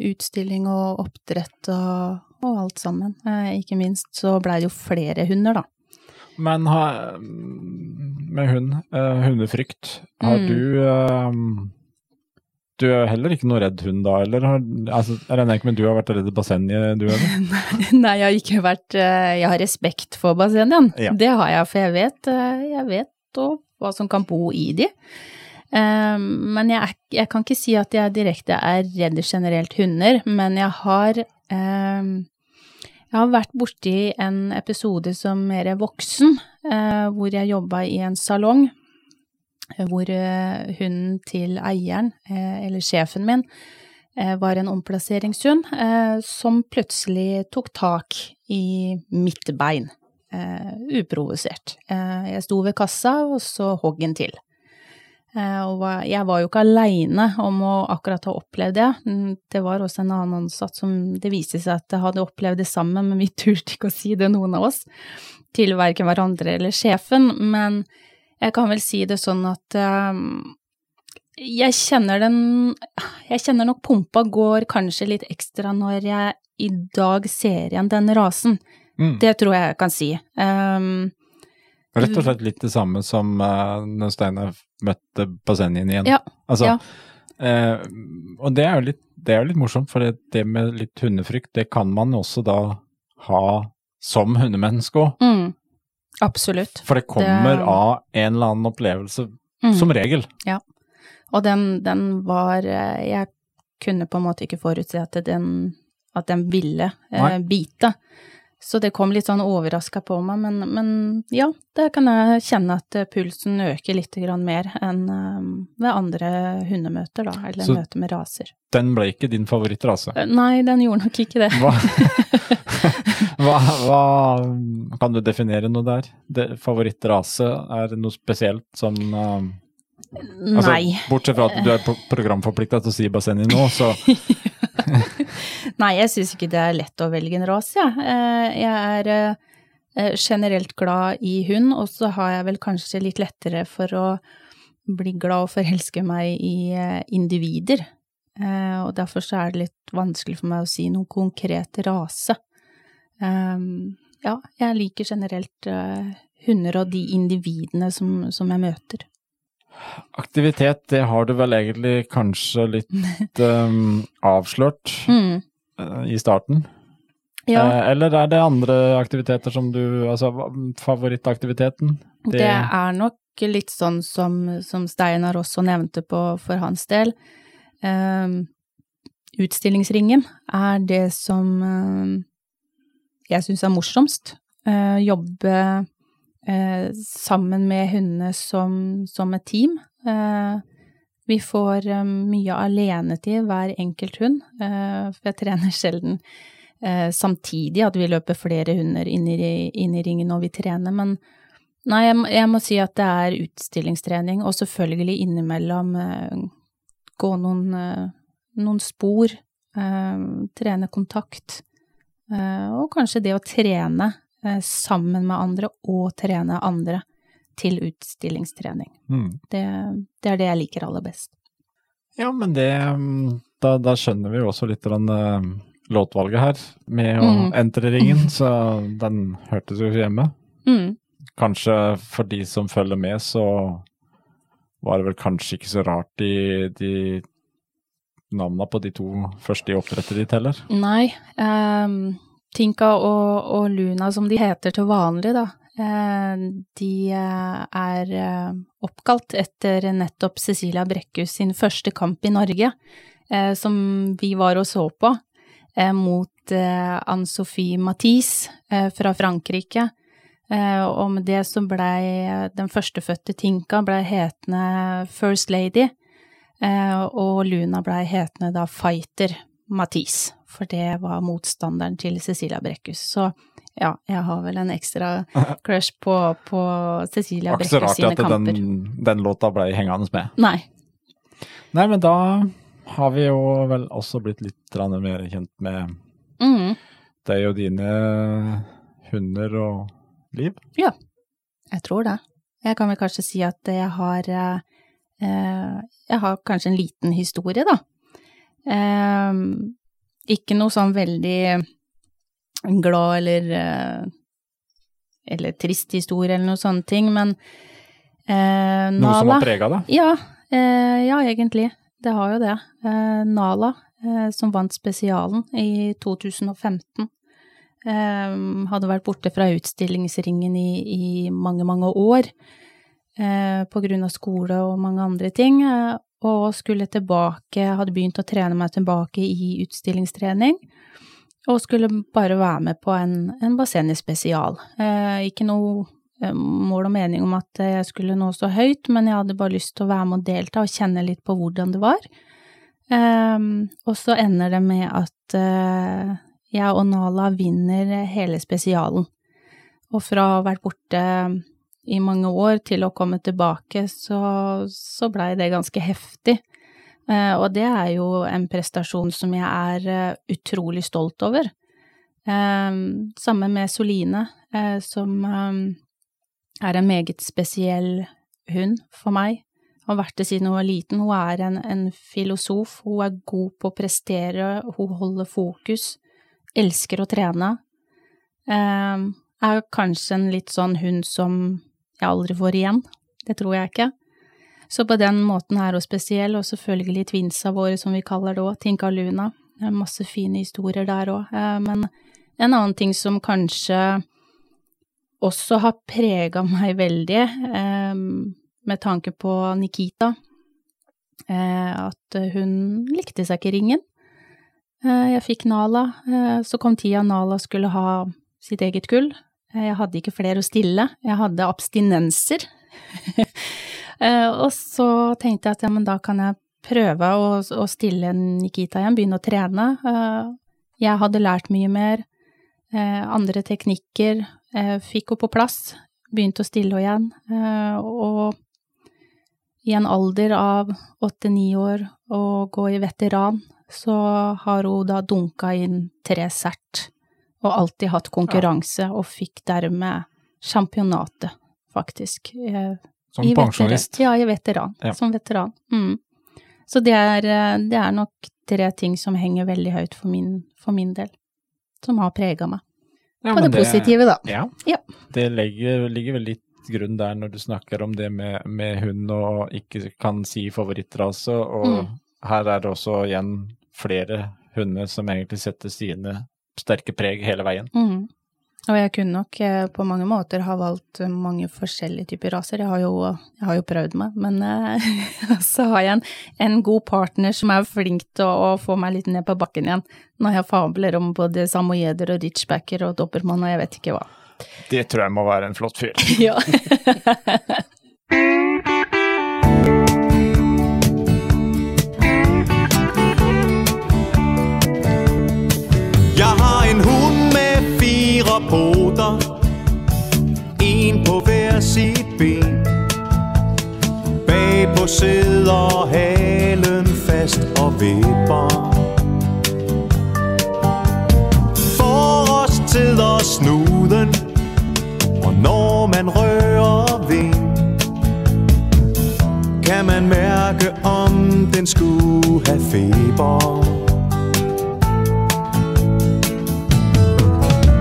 utstilling og oppdrett og, og alt sammen. Ikke minst så blei det jo flere hunder, da. Men ha, med hund, uh, hundefrykt, har Mm. du uh, Du er heller ikke noe redd hund da, eller? Har, altså, jeg regner ikke med du har vært redd i bassenget, du heller? Nei, jeg har ikke vært eh, Jeg har respekt for bassenget. Ja. Det har jeg, for jeg vet, jeg vet hva som kan bo i de. Eh, Men jeg, jeg kan ikke si at jeg direkte er redd generelt hunder, men jeg har eh, Jeg har vært borti en episode som mer er voksen, hvor jeg jobba i en salong. eh, Hvor eh, hunden til eieren, eh, eller sjefen min, eh, var en omplasseringshund eh, som plutselig tok tak i mitt bein, eh, uprovosert. Eh, jeg sto ved kassa, og så hogg den til. Eh, og jeg var jo ikke aleine om å akkurat ha opplevd det. Mm, Det var også en annen ansatt som det viste seg at hadde opplevd det sammen, men vi turte ikke å si det, noen av oss, til verken hverandre eller sjefen. Men jeg kan vel si det sånn at eh, jeg kjenner den Jeg kjenner nok pumpa går kanskje litt ekstra når jeg i dag ser igjen den rasen. Mm. Det tror jeg jeg kan si. Um, Rett og slett litt det samme som uh, når Steinar møtte Basenjen igjen. Ja, Altså, ja. Uh, og det er jo litt, det er litt morsomt, for det, det med litt hundefrykt, det kan man også da ha som hundemenneske òg. mm, absolutt. For det kommer Det- av en eller annen opplevelse, Mm. som regel. Ja. Og den, den var eh, Jeg kunne på en måte ikke forutse at den, at den ville eh, bite. Så det kom litt sånn overraska på meg, men, men ja, der kan jeg kjenne at eh, pulsen øker litt mer enn eh, ved andre hundemøter, da, eller Så- møter med raser. Den ble ikke din favorittrase. Eh, Nei, den gjorde nok ikke det. Hva, hva, hva Kan du definere noe der? Det, favorittrase, er det noe spesielt som altså, Nei. Bortsett fra at du er pro- programforplikta til å si bassenget nå, så Nei, jeg syns ikke det er lett å velge en rase, jeg. Ja. Jeg er eh, generelt glad i hund, og så har jeg vel kanskje litt lettere for å bli glad og forelske meg i eh, individer. Eh, Og derfor så er det litt vanskelig for meg å si noen konkret rase. Ja, jeg liker generelt eh, hunder og de individene som, som jeg møter. Aktivitet, det har du vel egentlig kanskje litt um, avslørt Mm. uh, i starten? Ja. Uh, eller er det andre aktiviteter som du Altså favorittaktiviteten? Det er nok litt sånn som, som Steinar også nevnte på for hans del. Ehm, utstillingsringen er det som eh, jeg syns er morsomst. Eh, jobbe eh, sammen med hundene som, som et team. Eh, vi får eh, mye alenetid, hver enkelt hund. Eh, for jeg trener sjelden eh, samtidig at vi løper flere hunder inn i, inn i ringen når vi trener, men Nei, jeg, jeg må si at det er utstillingstrening, og selvfølgelig innimellom gå noen, noen spor, trene kontakt, og kanskje det å trene sammen med andre og trene andre til utstillingstrening. Mm. Det, det er det jeg liker aller best. Ja, men det um, Da, da skjønner vi jo også litt av den uh, låtvalget her, med å Mm. entre ringen, så den hørtes jo hjemme. Mm. Kanskje for de som følger med, så var det vel kanskje ikke så rart de, de navna på de to første i oppdrettet ditt heller. Nei, ehm, Tinka og, og Luna som de heter til vanlig, da, eh, de eh, er eh, oppkalt etter nettopp Cecilia Brekkhus sin første kamp i Norge, som vi var og så på, mot Anne-Sophie Mathis eh, fra Frankrike. Og med det så blei den førstefødte Tinka blei hetende First Lady, og Luna blei hetende da Fighter Mathis, for det var motstanderen til Cecilia Brekkhus. Så ja, jeg har vel en ekstra crush på, på Cecilia Var ikke så Brekkhus rart at den, den låta ble hengende med. Nei. Nei, men da har vi jo vel også blitt litt mer kjent med Mm, deg og dine hunder og liv. Ja, jeg tror det. Jeg kan vel kanskje si at jeg har eh, Jeg har kanskje en liten historie, da. Ikke noe sånn veldig glad eller eh, eller trist historie eller noe sånne ting, men eh, Noe som har prega deg. Ja, eh, ja, egentlig. Det har jo det. Eh, Nala, eh, som vant spesialen i 2015, eh, hadde vært borte fra utstillingsringen i, i mange, mange år eh, på grunn av skole og mange andre ting, og skulle tilbake, hadde begynt å trene meg tilbake i utstillingstrening. Og skulle bare være med på en, en bassengspesial. Eh, ikke noe eh, mål og mening om at jeg skulle nå så høyt, men jeg hadde bare lyst til å være med og delta og kjenne litt på hvordan det var. Eh, og så ender det med at eh, jeg og Nala vinner hele spesialen. Og fra å ha vært borte i mange år til å komme tilbake, så, så blei det ganske heftig. Eh, og det er jo en prestasjon som jeg er eh, utrolig stolt over. Eh, Sammen med Soline, som er en meget spesiell hund for meg. Hun Har vært det siden hun var liten. Hun er en, en filosof. Hun er god på å prestere, hun holder fokus. Elsker å trene. Er kanskje en litt sånn hund som jeg aldri får igjen. Det tror jeg ikke. Så på den måten er hun spesiell, og selvfølgelig twinsa våre, som vi kaller det òg, Tinka Luna. Det er masse fine historier der òg. Men en annen ting som kanskje også har prega meg veldig, eh, med tanke på Nikita, eh, at hun likte seg ikke i ringen. Eh, Jeg fikk Nala, eh, så kom tida Nala skulle ha sitt eget gull. Eh, Jeg hadde ikke flere å stille, jeg hadde abstinenser. Eh, Og så tenkte jeg at ja, men da kan jeg prøve å, å stille Nikita igjen, begynne å trene. Eh, Jeg hadde lært mye mer, andre teknikker, fikk henne på plass, begynte å stille henne igjen. Og i en alder av åtte-ni år å gå i veteran, så har hun da dunka inn tre sert, og alltid hatt konkurranse, og fikk dermed championatet, faktisk. eh, Som pensjonist. Ja, i veteran. Ja. Som veteran. Mm. Så det er, eh, det er nok tre ting som henger veldig høyt for min, for min del, som har prega meg. Ja, På men det positive, da. Ja. Ja. Det ligger, ligger vel litt grunn der når du snakker om det med, med hund og ikke kan si favorittrase, og Mm. her er det også igjen flere hunder som egentlig setter sine sterke preg hele veien. Mm. Og jeg kunne nok eh, på mange måter ha valgt eh, mange forskjellige typer raser. Jeg har jo, jeg har jo prøvd meg, men eh, så har jeg en, en god partner som er flink til å, å få meg litt ned på bakken igjen. Når jeg fabler om både samoyeder og ritchbacker og dobermann og jeg vet ikke hva. Det tror jeg må være en flott fyr. Ja. Bagpå sidder halen fast og vipper sidder snuden Og når man rører vind Kan man mærke om den skulle have feber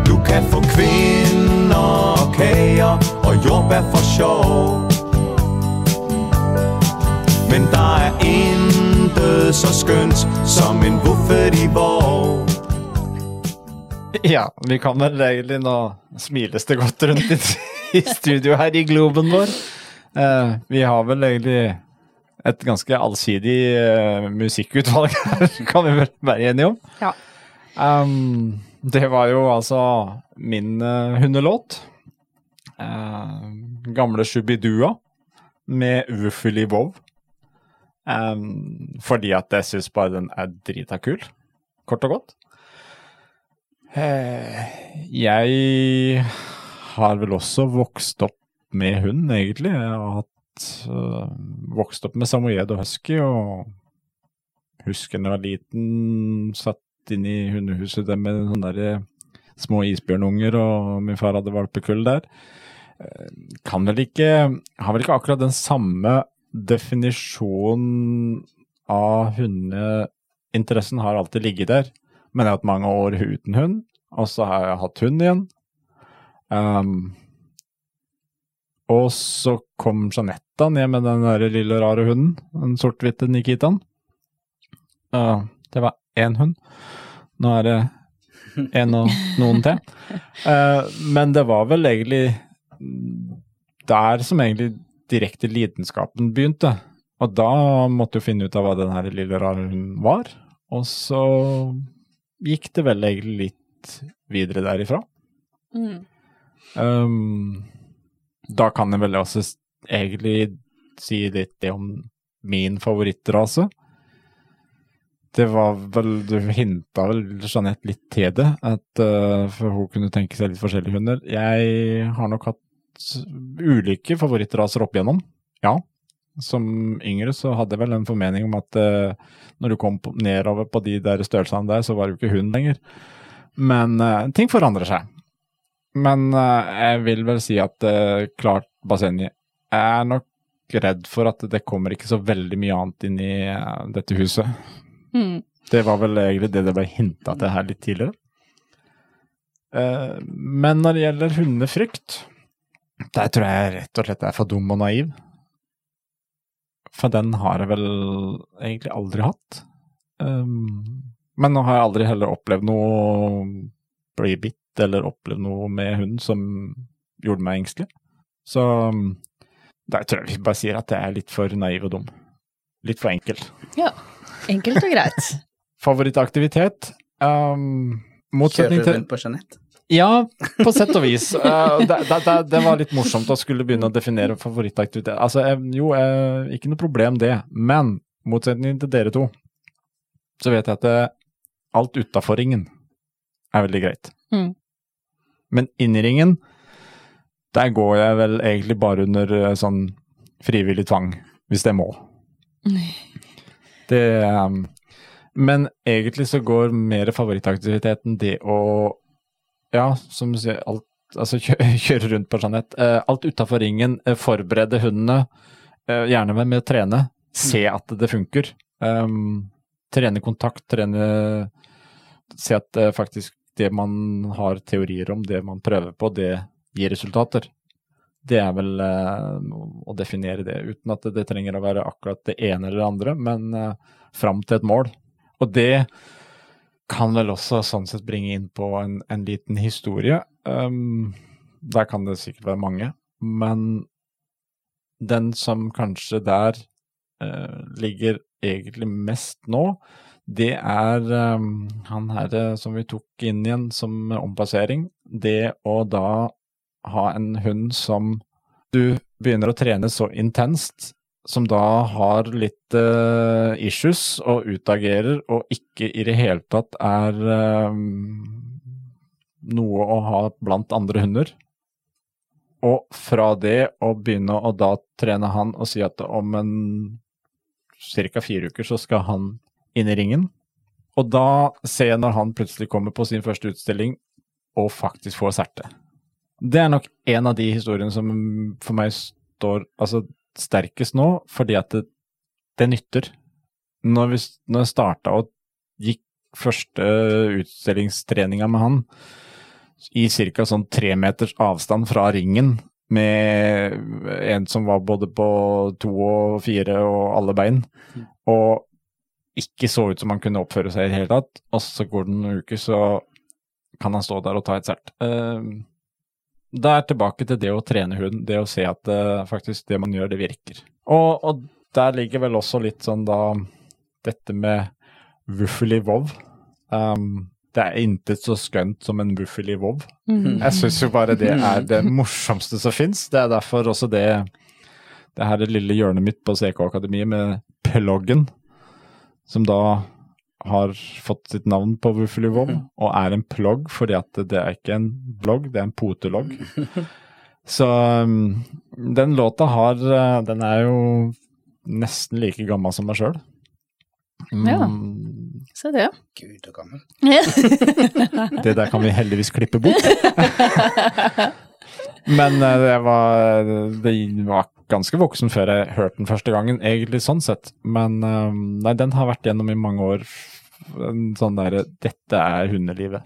Du kan få kvinder og kager og jordbær for sjov. Men der er intet så skønt som en buffet i vår. Ja, vi kan vel egentlig nå smiles det godt rundt i, i studio her i Globen vår. Uh, vi har vel egentlig et ganske allsidig uh, musikkutvalg her, kan vi vel være enige om. ja. Um, det var jo altså min uh, hundelåt. eh, gamle Shubidua med Wuffeli Vov. Eh, fordi at jeg syns bare den er drita kul, kort og godt. Eh, jeg har vel også vokst opp med hund, egentlig. Jeg har hatt, uh, vokst opp med samoyed og husky, og husker da jeg var liten, satt inne i hundehuset der med sånne der små isbjørnunger, og min far hadde valpekull der. Eh, Kan vel ikke Har vel ikke akkurat den samme definisjonen av hundeinteressen har alltid ligget der. Men jeg har hatt mange år uten hund, og så har jeg hatt hund igjen. Um, og så kom Jeanette ned med den der lille rare hunden, den sort-hvite Nikitaen. Uh, det var én hund. Nå er det en og noen til. Uh, men det var vel egentlig der som egentlig direkte lidenskapen begynte. Og da måtte du finne ut av hva den her lille rare hunden var. Og så gikk det vel egentlig litt videre derifra. Mm. Um, da kan jeg vel også egentlig si litt det om min favorittrase. Det var vel Du hinta vel Jeanette litt til det, at, uh, for hun kunne tenke seg litt forskjellige hunder. Jeg har nok hatt ulike favorittraser opp igjennom, ja. Som yngre så hadde jeg vel en formening om at uh, når du kom på, nedover på de der størrelsene der, så var det jo ikke hund lenger. Men uh, ting forandrer seg. Men eh, jeg vil vel si at uh, klart bassenget er nok redd for at det kommer ikke så veldig mye annet inn i eh, dette huset. Mm. Det var vel egentlig det det ble hinta til her litt tidligere. Eh, men når det gjelder hundefrykt, der tror jeg rett og slett jeg er for dum og naiv. For den har jeg vel egentlig aldri hatt. Um, men nå har jeg aldri heller opplevd noe bli bitt eller opplevd noe med hund som gjorde meg engstelig. Så um, der tror jeg vi bare sier at jeg er litt for naiv og dum. Litt for enkel. Ja. Enkelt og greit. Favorittaktivitet? Um, motsetning til rundt på Jeanette. Ja, på sett og vis. Uh, det, det, det, det var litt morsomt å skulle begynne å definere favorittaktivitet. Altså, jo, eh, ikke noe problem det, men motsetning til dere to, så vet jeg at alt utafor ringen er veldig greit. Mm. Men inni ringen, der går jeg vel egentlig bare under eh, sånn frivillig tvang, hvis jeg må. Det Men egentlig så går mer favorittaktiviteten det å ja, som du sier, alt, altså kjø, kjøre rundt på Jeanette. Eh, alt utafor ringen, eh, forberede hundene, eh, gjerne med, med å trene. Se at det funker. Um, trene kontakt, trene Se at eh, faktisk det man har teorier om, det man prøver på, det gir resultater. Det er vel å definere det, uten at det, trenger å være akkurat det ene eller det andre, men fram til et mål. Og det kan vel også sånn sett bringe inn på en, en liten historie. Um, der kan det sikkert være mange, men den som kanskje der uh, ligger egentlig mest nå, det er um, han her eh, som vi tok inn igjen som omplassering. Det å da ha en hund som du begynner å trene så intenst som da har litt uh, issues og utagerer, og ikke i det hele tatt er eh, noe å ha blant andre hunder. Og fra det å begynne å da trene han og si at om en ca. fire uker så skal han inn i ringen. Og da ser jeg når han plutselig kommer på sin første utstilling og faktisk får serte. Det er nok en av de historiene som for meg står altså, sterkest nå, fordi at det, det nytter. Når, vi, når jeg starta og gikk første utstillingstreninga med han, i ca. sånn tre meters avstand fra ringen, med en som var både på to og fire og alle bein, og ikke så ut som han kunne oppføre seg i det hele tatt, og så går det noen uker, så kan han stå der og ta et sert. Uh, da er tilbake til det å trene hund, det å se at det, faktisk det man gjør, det virker. Og, og der ligger vel også litt sånn da dette med Wuffeli Vov. Um, det er intet så skønt som en buffel i WoW. Jeg syns jo bare det er det morsomste som fins. Det er derfor også det det her er lille hjørnet mitt på CK-akademiet med ploggen, som da har fått sitt navn på Buffalo WoW, og er en plogg fordi at det er ikke en blogg, det er en potelogg. Så um, den låta har uh, Den er jo nesten like gammel som meg sjøl. Ja. Se det. Gud, så gammel. Det der kan vi heldigvis klippe bort. Men uh, det var, det var ganske voksen før jeg hørte den første gangen, egentlig sånn sett. Men eh, nei, den har vært gjennom i mange år. En sånn derre Dette er hundelivet.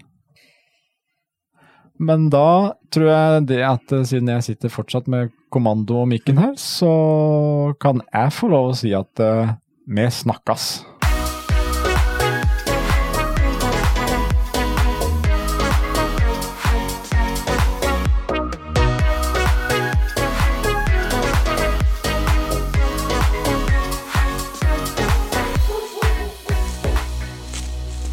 Men da tror jeg det at eh, siden jeg sitter fortsatt med kommando og mikken her, så kan jeg få lov å si at eh, vi snakkes.